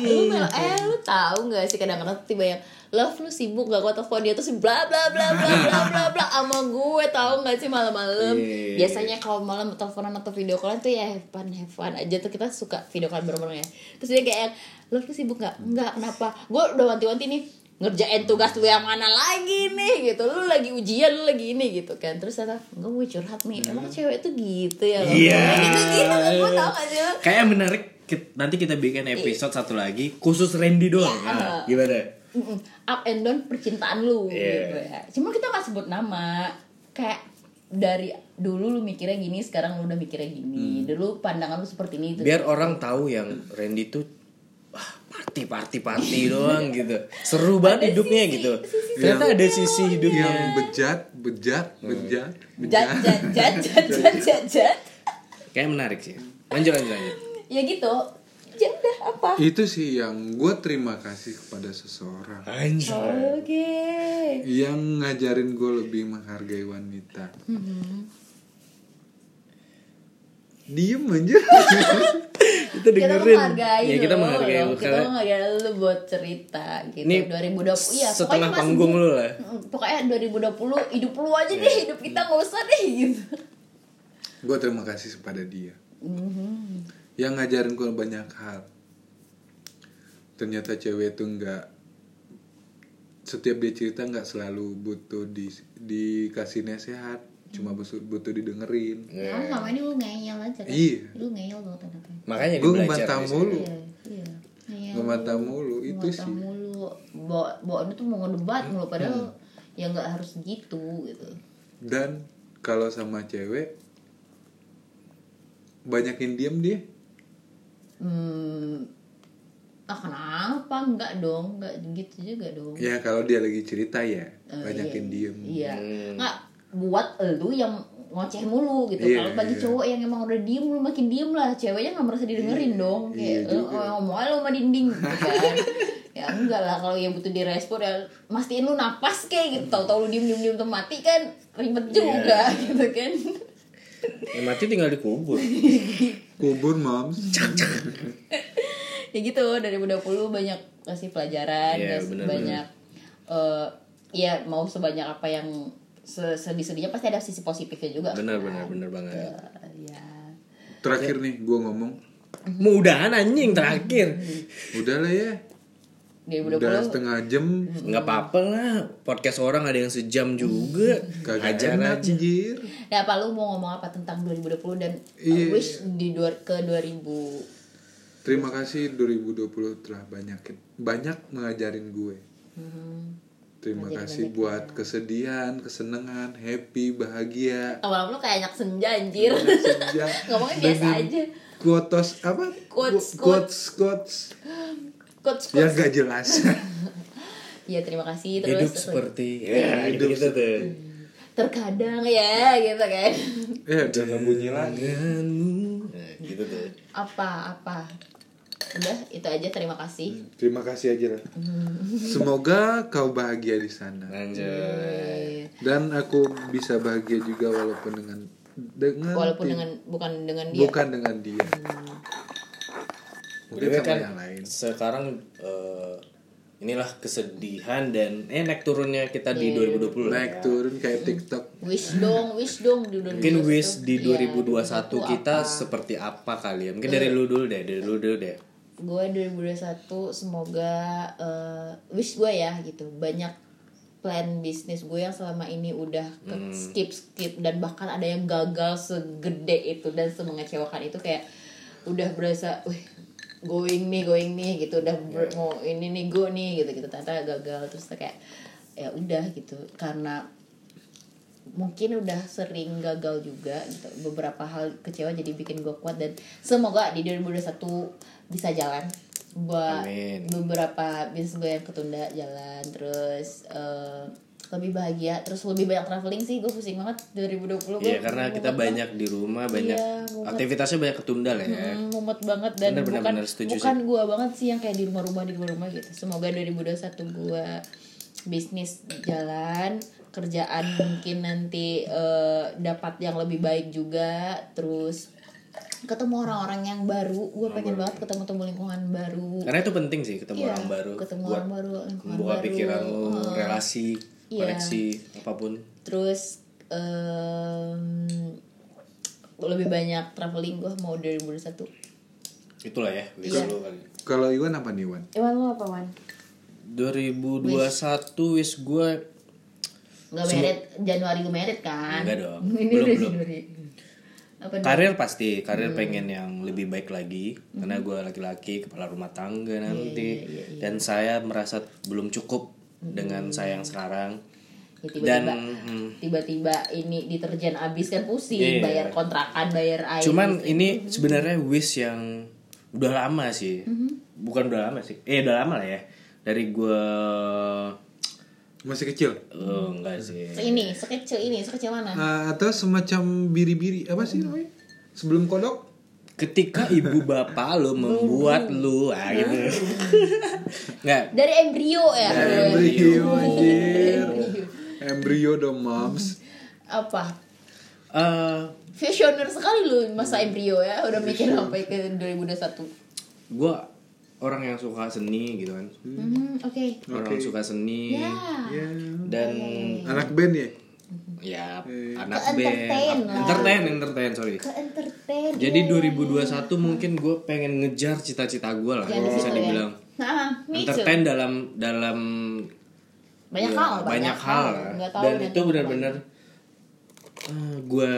Speaker 1: Lu mel- eh lu tahu nggak sih kadang-kadang tuh tiba yang love lu sibuk gak gue telepon dia terus bla bla bla bla bla bla bla sama gue tahu nggak sih malam-malam?
Speaker 2: Iya.
Speaker 1: biasanya kalau malam teleponan atau video callan tuh ya have fun have fun aja tuh kita suka video callan bareng-bareng ya. Terus dia kayak love lu sibuk nggak? Nggak kenapa? Gue udah wanti-wanti nih ngerjain tugas lu yang mana lagi nih gitu lu lagi ujian lu lagi ini gitu kan terus kata gue curhat nih emang cewek tuh gitu ya
Speaker 2: Iya.
Speaker 1: gitu gitu gue tau gak sih lu?
Speaker 2: kayak menarik nanti kita bikin episode satu lagi khusus Randy doang
Speaker 1: Iya.
Speaker 2: Nah, gimana
Speaker 1: up and down percintaan lu
Speaker 2: Iya.
Speaker 1: gitu ya. Cuma kita nggak sebut nama. Kayak dari dulu lu mikirnya gini, sekarang lu udah mikirnya gini. Dulu pandangan lu seperti ini itu.
Speaker 2: biar orang tahu yang Randy tuh party party party doang gitu. Seru banget hidupnya gitu. ternyata ada sisi hidupnya.
Speaker 3: Yang bejat bejat bejat
Speaker 1: Jat
Speaker 3: bejat.
Speaker 1: jat jat jat jat jat jat.
Speaker 2: kayak menarik sih. Lanjut lanjut lanjut.
Speaker 1: Ya gitu. Ya udah apa?
Speaker 3: itu sih yang gue terima kasih kepada seseorang.
Speaker 2: Anjir
Speaker 1: Oke.
Speaker 3: yang ngajarin gue lebih menghargai wanita diem aja
Speaker 2: kita
Speaker 1: Kita
Speaker 2: dengerin.
Speaker 1: menghargai
Speaker 2: ya kita menghargai
Speaker 1: lu.
Speaker 2: lu
Speaker 1: Kita menghargai lu buat cerita gitu.
Speaker 2: Ini
Speaker 1: 2020 iya,
Speaker 2: setengah
Speaker 1: pokoknya
Speaker 2: panggung lu lah.
Speaker 1: Pokoknya 2020 hidup lu aja deh, hidup kita nggak usah deh gitu.
Speaker 3: gue terima kasih kepada dia.
Speaker 1: Mhm.
Speaker 3: yang ngajarin gue banyak hal. Ternyata cewek itu nggak setiap dia cerita nggak selalu butuh di dikasih nasihat cuma butuh butuh didengerin
Speaker 1: Ya, selama ini lu ngeyel aja kan?
Speaker 3: Iya.
Speaker 1: Lu ngeyel banget ternyata.
Speaker 2: makanya
Speaker 3: gue
Speaker 2: sini.
Speaker 3: mulu
Speaker 1: Iya, iya.
Speaker 3: Ngebantah mulu itu
Speaker 1: Ngebantah
Speaker 3: sih
Speaker 1: mulu. Bawa, bawa tuh mau ngedebat mulu padahal ya nggak harus gitu gitu.
Speaker 3: dan kalau sama cewek banyakin diem dia
Speaker 1: Hmm, ah kenapa enggak dong enggak gitu juga dong
Speaker 3: ya kalau dia lagi cerita ya
Speaker 1: Eh,
Speaker 3: banyakin
Speaker 1: iya,
Speaker 3: diem
Speaker 1: iya
Speaker 2: Hmm.
Speaker 1: nggak buat lu yang ngoceh mulu gitu.
Speaker 3: Iya,
Speaker 1: kalau bagi
Speaker 3: iya.
Speaker 1: cowok yang emang udah diem lu makin diem lah. Ceweknya nggak merasa didengerin dong.
Speaker 3: Iya
Speaker 1: kayak lu
Speaker 3: juga.
Speaker 1: ngomong aja lu sama dinding gitu kan. Ya enggak lah. Kalau yang butuh direspon ya mastiin lu napas kayak gitu. Tahu-tahu lu diem diem diem tuh mati kan ribet
Speaker 3: Iya.
Speaker 1: juga gitu kan.
Speaker 2: Ya mati tinggal dikubur
Speaker 3: kubur. Moms
Speaker 1: ya gitu. 2020 banyak kasih pelajaran
Speaker 2: Iya,
Speaker 1: kasih
Speaker 2: bener-bener.
Speaker 1: banyak eh ya mau sebanyak apa yang sedih-sedihnya pasti ada sisi positifnya juga.
Speaker 2: Benar
Speaker 1: kan?
Speaker 2: benar benar banget.
Speaker 1: Eh, ya.
Speaker 3: Terakhir nih gue ngomong.
Speaker 2: Mudahan anjing terakhir.
Speaker 3: Udahlah ya.
Speaker 1: 2020
Speaker 3: udah setengah jam.
Speaker 2: Nggak apa-apa lah. Podcast orang ada yang sejam juga.
Speaker 3: Kagak
Speaker 2: ajar aja.
Speaker 3: anjir.
Speaker 1: Ya apa lu mau ngomong apa tentang 2020 dan uh,
Speaker 3: Iya.
Speaker 1: wish di dua, ke 2000
Speaker 3: terima kasih 2020 telah banyak banyak mengajarin gue.
Speaker 1: Hmm,
Speaker 3: terima
Speaker 1: Ngajarin
Speaker 3: kasih
Speaker 1: banyak
Speaker 3: buat kesedihan kesenangan happy bahagia.
Speaker 1: Lama-lama lu kayak anak senja anjir.
Speaker 3: Senja.
Speaker 1: ngomongnya biasa
Speaker 3: Dengan
Speaker 1: aja.
Speaker 3: quotes apa?
Speaker 1: Quotes,
Speaker 3: quotes. quotes
Speaker 1: coach
Speaker 3: yang
Speaker 1: coach
Speaker 3: gak jelas.
Speaker 1: Ya terima kasih terus.
Speaker 2: hidup seperti ya
Speaker 3: hidup
Speaker 2: gitu tuh.
Speaker 1: Terkadang ya gitu kan.
Speaker 3: Eh udah bunyi lagi.
Speaker 2: Nah, gitu tuh.
Speaker 1: Apa apa udah itu aja. Terima kasih.
Speaker 3: Terima kasih aja lah. Semoga kau bahagia di sana.
Speaker 2: Anjay.
Speaker 3: Dan aku bisa bahagia juga walaupun dengan dengan
Speaker 1: walaupun dengan bukan dengan dia.
Speaker 3: bukan dengan dia. Mungkin
Speaker 2: Btw
Speaker 3: sama
Speaker 2: kan?
Speaker 3: yang lain.
Speaker 2: Sekarang eh, inilah kesedihan dan eh naik turunnya kita di
Speaker 1: Iya.
Speaker 2: 2020 lah
Speaker 3: naik
Speaker 2: ya.
Speaker 3: turun kayak TikTok.
Speaker 1: Wish dong wish dong di 2021
Speaker 2: Mungkin wish di
Speaker 1: Iya,
Speaker 2: 2021 kita
Speaker 1: apa?
Speaker 2: seperti apa kali ya? Mungkin dari lu dulu deh, dari lu dulu deh.
Speaker 1: Gue 2021 semoga eh, wish gue ya gitu. Banyak plan bisnis gue yang selama ini udah ke
Speaker 2: Hmm.
Speaker 1: skip skip. Dan bahkan ada yang gagal segede itu dan semengecewakan itu. Kayak udah berasa wih going nih going nih gitu. Udah ber- mau ini nih go nih gitu gitu. Ternyata gagal. Terus kayak ya udah gitu. Karena mungkin udah sering gagal juga gitu. Beberapa hal kecewa jadi bikin gue kuat. Dan semoga di 2021 bisa jalan buat
Speaker 2: Amin.
Speaker 1: beberapa bisnis gue yang ketunda jalan terus eh, lebih bahagia terus lebih banyak traveling sih gue pusing banget 2020 gue
Speaker 2: Iya karena kita banyak di rumah banyak
Speaker 1: Iya, mumet.
Speaker 2: aktivitasnya banyak ketunda lah ya.
Speaker 1: Hmm, mumet banget dan
Speaker 2: Bener, bener,
Speaker 1: bukan
Speaker 2: bener, setuju
Speaker 1: bukan gue banget sih yang kayak di rumah-rumah di rumah-rumah gitu. Semoga 2021 gue bisnis jalan, kerjaan mungkin nanti eh, dapat yang lebih baik juga, terus ketemu orang-orang yang baru. Gue pengen banget ketemu temu lingkungan baru.
Speaker 2: Karena itu penting sih ketemu
Speaker 1: Iya,
Speaker 2: orang baru
Speaker 1: ketemu
Speaker 2: buat
Speaker 1: orang baru, lingkungan
Speaker 2: membuka
Speaker 1: baru.
Speaker 2: pikiran lo,
Speaker 1: Heeh.
Speaker 2: relasi,
Speaker 1: Iya.
Speaker 2: koneksi apa pun.
Speaker 1: Terus em, lebih banyak traveling gue mau 2021.
Speaker 2: Itulah ya wish kali.
Speaker 3: Kalau Iwan apa nih Iwan?
Speaker 1: Iwan lo apa Wan?
Speaker 2: 2021 wish gue
Speaker 1: Gak merit Januari gue merit kan?
Speaker 2: Enggak dong.
Speaker 1: Ini
Speaker 2: Belum,
Speaker 1: udah
Speaker 2: belum.
Speaker 1: Januari. Apa
Speaker 2: karir pasti karir
Speaker 1: Hmm.
Speaker 2: pengen yang lebih baik lagi. Karena gue laki-laki kepala rumah tangga
Speaker 1: Iya,
Speaker 2: nanti. dan saya merasa belum cukup dengan saya yang sekarang.
Speaker 1: Ya, tiba-tiba
Speaker 2: dan hmm,
Speaker 1: tiba-tiba ini deterjen habis kan pusing
Speaker 2: Iya.
Speaker 1: bayar kontrakan bayar air
Speaker 2: cuman
Speaker 1: gitu.
Speaker 2: ini sebenarnya wish yang udah lama sih.
Speaker 1: Mm-hmm.
Speaker 2: bukan udah lama sih. Eh udah lama lah ya. Dari gue
Speaker 3: Masih kecil?
Speaker 2: oh, enggak sih
Speaker 1: ini sekecil ini sekecil mana
Speaker 3: Ah, atau semacam biri-biri apa sih namanya? Sebelum kodok?
Speaker 2: ketika ibu bapak lo membuat lu ah gitu nggak
Speaker 1: dari embrio ya
Speaker 3: Embrio anjir. Embrio dong moms.
Speaker 1: apa
Speaker 2: eh
Speaker 1: visioner sekali lu masa embrio ya udah mikir sampai ke 2021
Speaker 2: gue orang yang suka seni gitu kan
Speaker 1: Hmm, oke
Speaker 2: orang
Speaker 3: Oke.
Speaker 2: suka seni
Speaker 1: ya
Speaker 3: Ya.
Speaker 2: dan
Speaker 3: Anak band ya?
Speaker 2: ya
Speaker 3: Eh.
Speaker 2: anak
Speaker 1: Ke
Speaker 2: band
Speaker 1: entertain lah.
Speaker 2: entertain entertain sorry
Speaker 1: ke entertain
Speaker 2: jadi 2021 mungkin gue pengen ngejar cita-cita gue lah
Speaker 1: Jangan
Speaker 2: bisa
Speaker 1: situ ya.
Speaker 2: dibilang
Speaker 1: nah too.
Speaker 2: entertain dalam dalam
Speaker 1: banyak
Speaker 2: ya,
Speaker 1: hal
Speaker 2: banyak hal lah.
Speaker 1: Nggak tahu
Speaker 2: dan itu benar-benar gue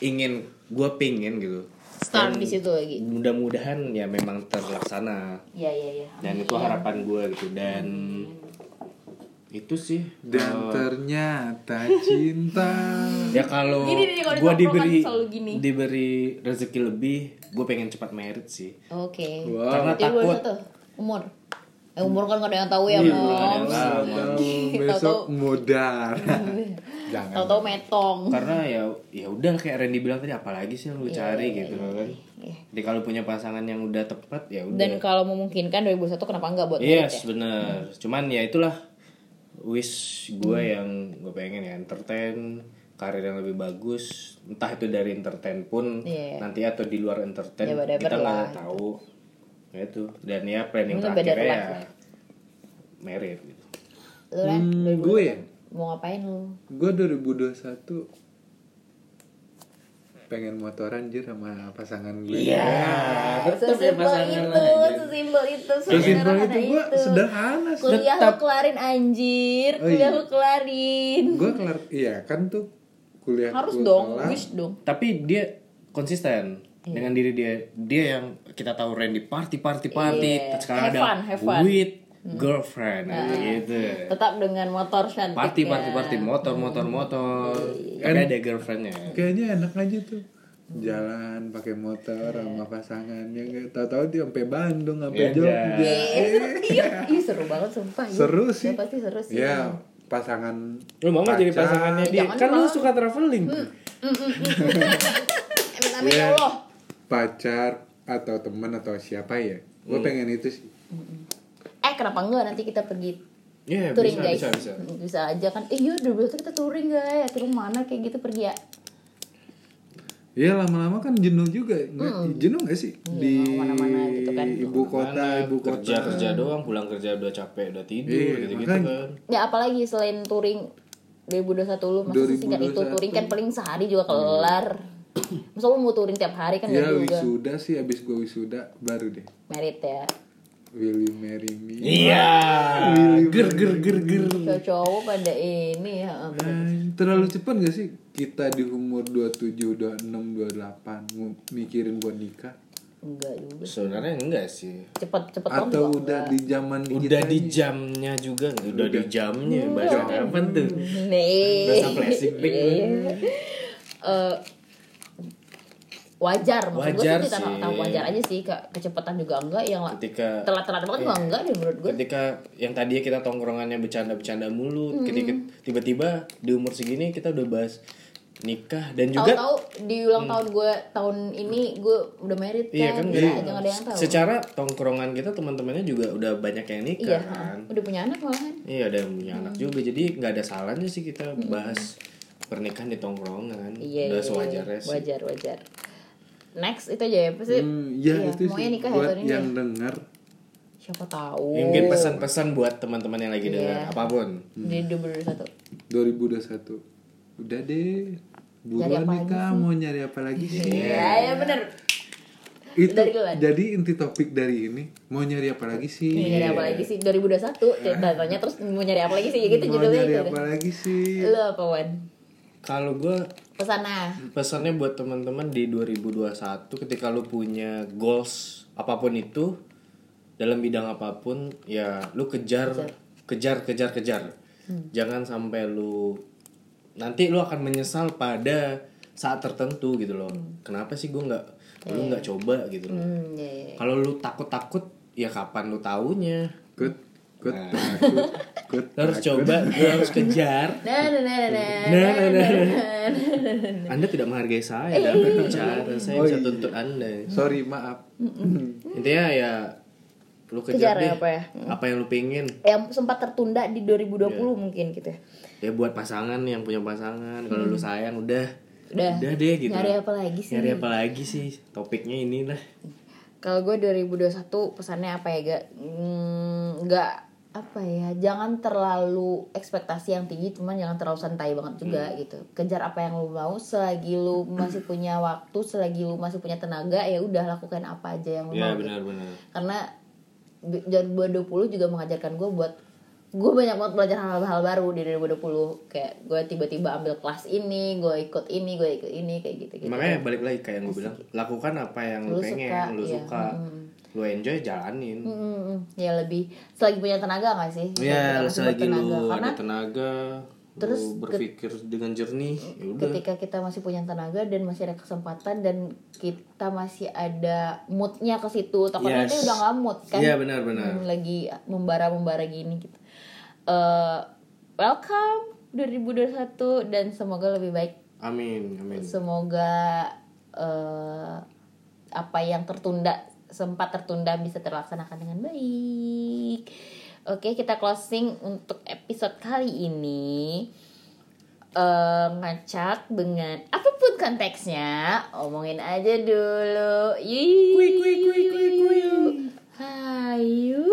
Speaker 2: ingin gue pengen gitu
Speaker 1: start di situ lagi
Speaker 2: mudah-mudahan ya memang terlaksana
Speaker 1: Iya iya iya.
Speaker 2: dan itu harapan gue gitu dan itu sih
Speaker 3: Dan
Speaker 2: eh,
Speaker 3: ternyata cinta.
Speaker 2: ya kalau gue diberi
Speaker 1: gini.
Speaker 2: diberi rezeki lebih gue pengen cepat merit sih
Speaker 1: Oke.
Speaker 3: Wow.
Speaker 2: karena
Speaker 1: Jadi
Speaker 2: takut
Speaker 1: umur. Eh, umur kan gak ada yang tahu ya,
Speaker 2: Iya, tahu.
Speaker 3: Tahu besok mudar. Jangan.
Speaker 1: Tahu-tahu metong.
Speaker 2: karena ya ya udah kayak Randy bilang tadi apalagi sih yang lu cari gitu kan
Speaker 1: Iya.
Speaker 2: jadi kalau punya pasangan yang udah tepat ya udah
Speaker 1: Dan kalau memungkinkan 2001 kenapa enggak buat
Speaker 2: yes
Speaker 1: ya?
Speaker 2: bener cuman ya itulah wish gue yang gue pengen ya entertain karir yang lebih bagus entah itu dari entertain pun
Speaker 1: Iya.
Speaker 2: nanti atau di luar entertain
Speaker 1: Ya, whatever
Speaker 2: kita nggak
Speaker 1: lah.
Speaker 2: tahu ya itu dan ya planning
Speaker 1: beda
Speaker 2: terakhirnya ya merit gitu
Speaker 1: Lu
Speaker 3: Hmm, gue ya?
Speaker 1: Mau ngapain lu?
Speaker 3: Gue 2021 pengen motoran anjir sama pasangan gue.
Speaker 2: Iya. tetep ya
Speaker 1: Sesimpel
Speaker 2: pasangan
Speaker 1: itu, sesimpel itu,
Speaker 3: Sesimpel itu gue sederhana.
Speaker 1: Kuliah
Speaker 2: Tetap.
Speaker 1: lu kelarin anjir,
Speaker 3: Oh,
Speaker 1: kuliah
Speaker 3: iya.
Speaker 1: lu kelarin.
Speaker 3: Gue kelar, iya kan tuh kuliah
Speaker 1: Harus dong,
Speaker 3: kelar.
Speaker 1: wish dong.
Speaker 2: tapi dia konsisten
Speaker 1: Iya.
Speaker 2: dengan diri dia dia yang kita tahu Randy party party party
Speaker 1: Iya.
Speaker 2: sekarang
Speaker 1: Have
Speaker 2: ada
Speaker 1: fun, have fun.
Speaker 2: with girlfriend gitu.
Speaker 1: Tetap dengan motor cantik.
Speaker 2: party party
Speaker 1: ya.
Speaker 2: party motor motor motor.
Speaker 1: Iya,
Speaker 2: tapi ada girlfriendnya.
Speaker 3: Kayaknya enak aja tuh. Jalan pakai motor sama pasangannya nggak? Tahu-tahu dia sampai Bandung sampai
Speaker 2: Iya,
Speaker 3: Jogja.
Speaker 1: Iya, iya, iya, seru banget sumpah. Iya.
Speaker 3: seru sih.
Speaker 1: Ya, pasti seru sih.
Speaker 3: ya pasangan
Speaker 2: lu mau nggak jadi pasangannya dia?
Speaker 1: Jangan
Speaker 2: kan lu suka traveling.
Speaker 1: Ya
Speaker 3: Iya.
Speaker 1: Allah.
Speaker 3: pacar atau teman atau siapa ya? Gue
Speaker 2: Hmm.
Speaker 3: pengen itu sih
Speaker 1: Eh kenapa enggak nanti kita pergi
Speaker 2: Iya
Speaker 1: touring
Speaker 2: bisa,
Speaker 1: guys?
Speaker 2: bisa bisa
Speaker 1: Hmm, Bisa aja kan. Eh iya udah biasa kita touring guys. Ke mana kayak gitu pergi ya.
Speaker 3: Iya lama-lama kan jenuh juga nggak jenuh gak sih di
Speaker 1: mau ke mana-mana gitu kan.
Speaker 3: ibu kota
Speaker 2: Mana
Speaker 3: ibu kota
Speaker 2: kerja kerja doang pulang kerja udah capek udah tidur
Speaker 3: Iya,
Speaker 2: gitu gitu
Speaker 3: makanya.
Speaker 2: kan
Speaker 1: Ya apalagi selain touring 2021 lu masa singkat itu
Speaker 3: 2021.
Speaker 1: touring kan paling sehari juga kelar. Masa lu mau touring tiap hari kan
Speaker 3: ya wisuda sih abis gue wisuda baru deh
Speaker 1: Merit ya.
Speaker 3: Will you marry me?
Speaker 2: Iya. Ger ger ger ger.
Speaker 1: Cowok pada ini ya bener.
Speaker 3: Eh, terlalu cepat gak sih kita di umur 27, 26, 28 mau mikirin buat nikah?
Speaker 1: enggak juga.
Speaker 2: Sebenarnya enggak sih.
Speaker 1: Cepet cepet banget
Speaker 3: Atau
Speaker 1: juga
Speaker 3: udah
Speaker 1: enggak.
Speaker 3: di zaman
Speaker 2: udah di jamnya juga udah di jamnya bahasa apa tuh?
Speaker 1: Nih.
Speaker 2: Bahasa flashback
Speaker 1: Eh, wajar maksud gue
Speaker 2: Wajar
Speaker 1: sih kita
Speaker 2: sih.
Speaker 1: tahu wajar aja sih Kak. kecepatan juga enggak yang
Speaker 2: ketika
Speaker 1: telat-telat banget juga enggak deh menurut gue
Speaker 2: ketika yang tadinya kita tongkrongannya bercanda-bercanda mulu ketika tiba-tiba di umur segini kita udah bahas nikah dan juga
Speaker 1: tahu-tahu di ulang tahun gue tahun ini gue udah married kan,
Speaker 2: Iya kan, iya.
Speaker 1: ada yang tahu.
Speaker 2: secara tongkrongan kita teman-temannya juga udah banyak yang nikah
Speaker 1: iya
Speaker 2: kan.
Speaker 1: udah punya anak malahan.
Speaker 2: Iya ada yang punya anak juga jadi nggak ada salahnya sih kita bahas pernikahan di tongkrongan.
Speaker 1: Iya
Speaker 2: udah
Speaker 1: iya,
Speaker 2: sewajarnya
Speaker 1: iya.
Speaker 2: sih.
Speaker 1: Wajar wajar next itu aja ya. Pasti
Speaker 3: Hmm, ya
Speaker 1: iya,
Speaker 3: itu
Speaker 1: maunya
Speaker 3: sih
Speaker 1: nikah ya
Speaker 3: buat
Speaker 1: ini
Speaker 3: yang
Speaker 1: ya.
Speaker 3: dengar
Speaker 1: siapa tahu.
Speaker 2: Mungkin pesan-pesan buat teman-teman yang lagi
Speaker 1: Iya.
Speaker 2: dengar apa pun.
Speaker 1: Di 2021
Speaker 3: 2021 udah deh. Buruan nikah mau nyari apa lagi sih?
Speaker 1: iya ya bener.
Speaker 3: Itu jadi inti topik dari ini mau nyari apa lagi sih?
Speaker 1: Mau nyari apa lagi sih? 2021 tanya terus mau nyari apa lagi sih? Gitu
Speaker 3: mau
Speaker 1: judulnya
Speaker 3: nyari
Speaker 1: itu.
Speaker 3: apa lagi sih?
Speaker 1: Lu apa Wan
Speaker 2: kalau gue
Speaker 1: pesana
Speaker 2: pesannya buat teman-teman di 2021 ketika lu punya goals apa pun itu dalam bidang apa pun ya lu kejar kejar. kejar kejar jangan sampai lu nanti lu akan menyesal pada saat tertentu gitu loh. Kenapa sih gue nggak lu nggak coba gitu loh?
Speaker 1: Hmm, iya, iya.
Speaker 2: kalau lu takut takut ya kapan lu taunya?
Speaker 3: Kut kut
Speaker 2: Nah.
Speaker 3: takut
Speaker 2: harus coba lu harus kejar
Speaker 1: nah nah nah nah
Speaker 2: Nah, nah, nah, nah. Anda tidak menghargai saya dalam berbicara. Saya
Speaker 3: Oh,
Speaker 2: bisa
Speaker 3: iya.
Speaker 2: tuntut Anda.
Speaker 3: sorry maaf
Speaker 2: Intinya ya lu
Speaker 1: Kejar
Speaker 2: kejar, deh
Speaker 1: apa ya?
Speaker 2: apa yang lu pengen.
Speaker 1: yang sempat tertunda di 2020
Speaker 2: Iya.
Speaker 1: mungkin gitu ya
Speaker 2: Ya buat pasangan yang punya pasangan, kalau lu sayang udah
Speaker 1: Udah.
Speaker 2: deh gitu.
Speaker 1: nyari apa lagi sih
Speaker 2: Nyari apa lagi sih? Topiknya ini lah.
Speaker 1: kalau gue 2021 pesannya apa ya gak Hmm, nggak apa ya jangan terlalu ekspektasi yang tinggi cuman jangan terlalu santai banget juga
Speaker 2: Hmm.
Speaker 1: gitu kejar apa yang lu mau selagi lu masih punya waktu selagi lu masih punya tenaga ya udah lakukan apa aja yang lu
Speaker 2: Ya
Speaker 1: mau gitu.
Speaker 2: benar-benar.
Speaker 1: karena b- 2020 juga mengajarkan gue buat gue banyak banget belajar hal-hal baru di 2020 kayak gue tiba-tiba ambil kelas ini gue ikut ini gue ikut ini kayak gitu gitu
Speaker 2: Makanya balik lagi kayak yang gue bilang, lakukan apa yang lu,
Speaker 1: Lu
Speaker 2: pengen,
Speaker 1: suka,
Speaker 2: lu
Speaker 1: iya.
Speaker 2: suka. Lu enjoy jalanin.
Speaker 1: Hmm, ya lebih selagi punya tenaga gak sih
Speaker 2: Ya,
Speaker 1: Selagi masih
Speaker 2: selagi lu
Speaker 1: karena
Speaker 2: ada tenaga,
Speaker 1: Terus
Speaker 2: lu berpikir dengan jernih, ya udah.
Speaker 1: ketika kita masih punya tenaga dan masih ada kesempatan dan kita masih ada moodnya ke situ takutnya
Speaker 2: Yes.
Speaker 1: nanti udah gak mood kan
Speaker 2: Iya, benar-benar.
Speaker 1: Hmm, lagi membara membara gini gitu Eh, welcome 2021 dan semoga lebih baik
Speaker 2: Amin, amin.
Speaker 1: semoga eh, apa yang tertunda sempat tertunda bisa terlaksanakan dengan baik. Oke kita closing untuk episode kali ini. Eh ngacak dengan apa pun konteksnya omongin aja dulu. Yuk
Speaker 2: Kui, kui, kui, kui, kui.
Speaker 1: hayu.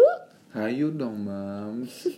Speaker 3: Hayu dong mams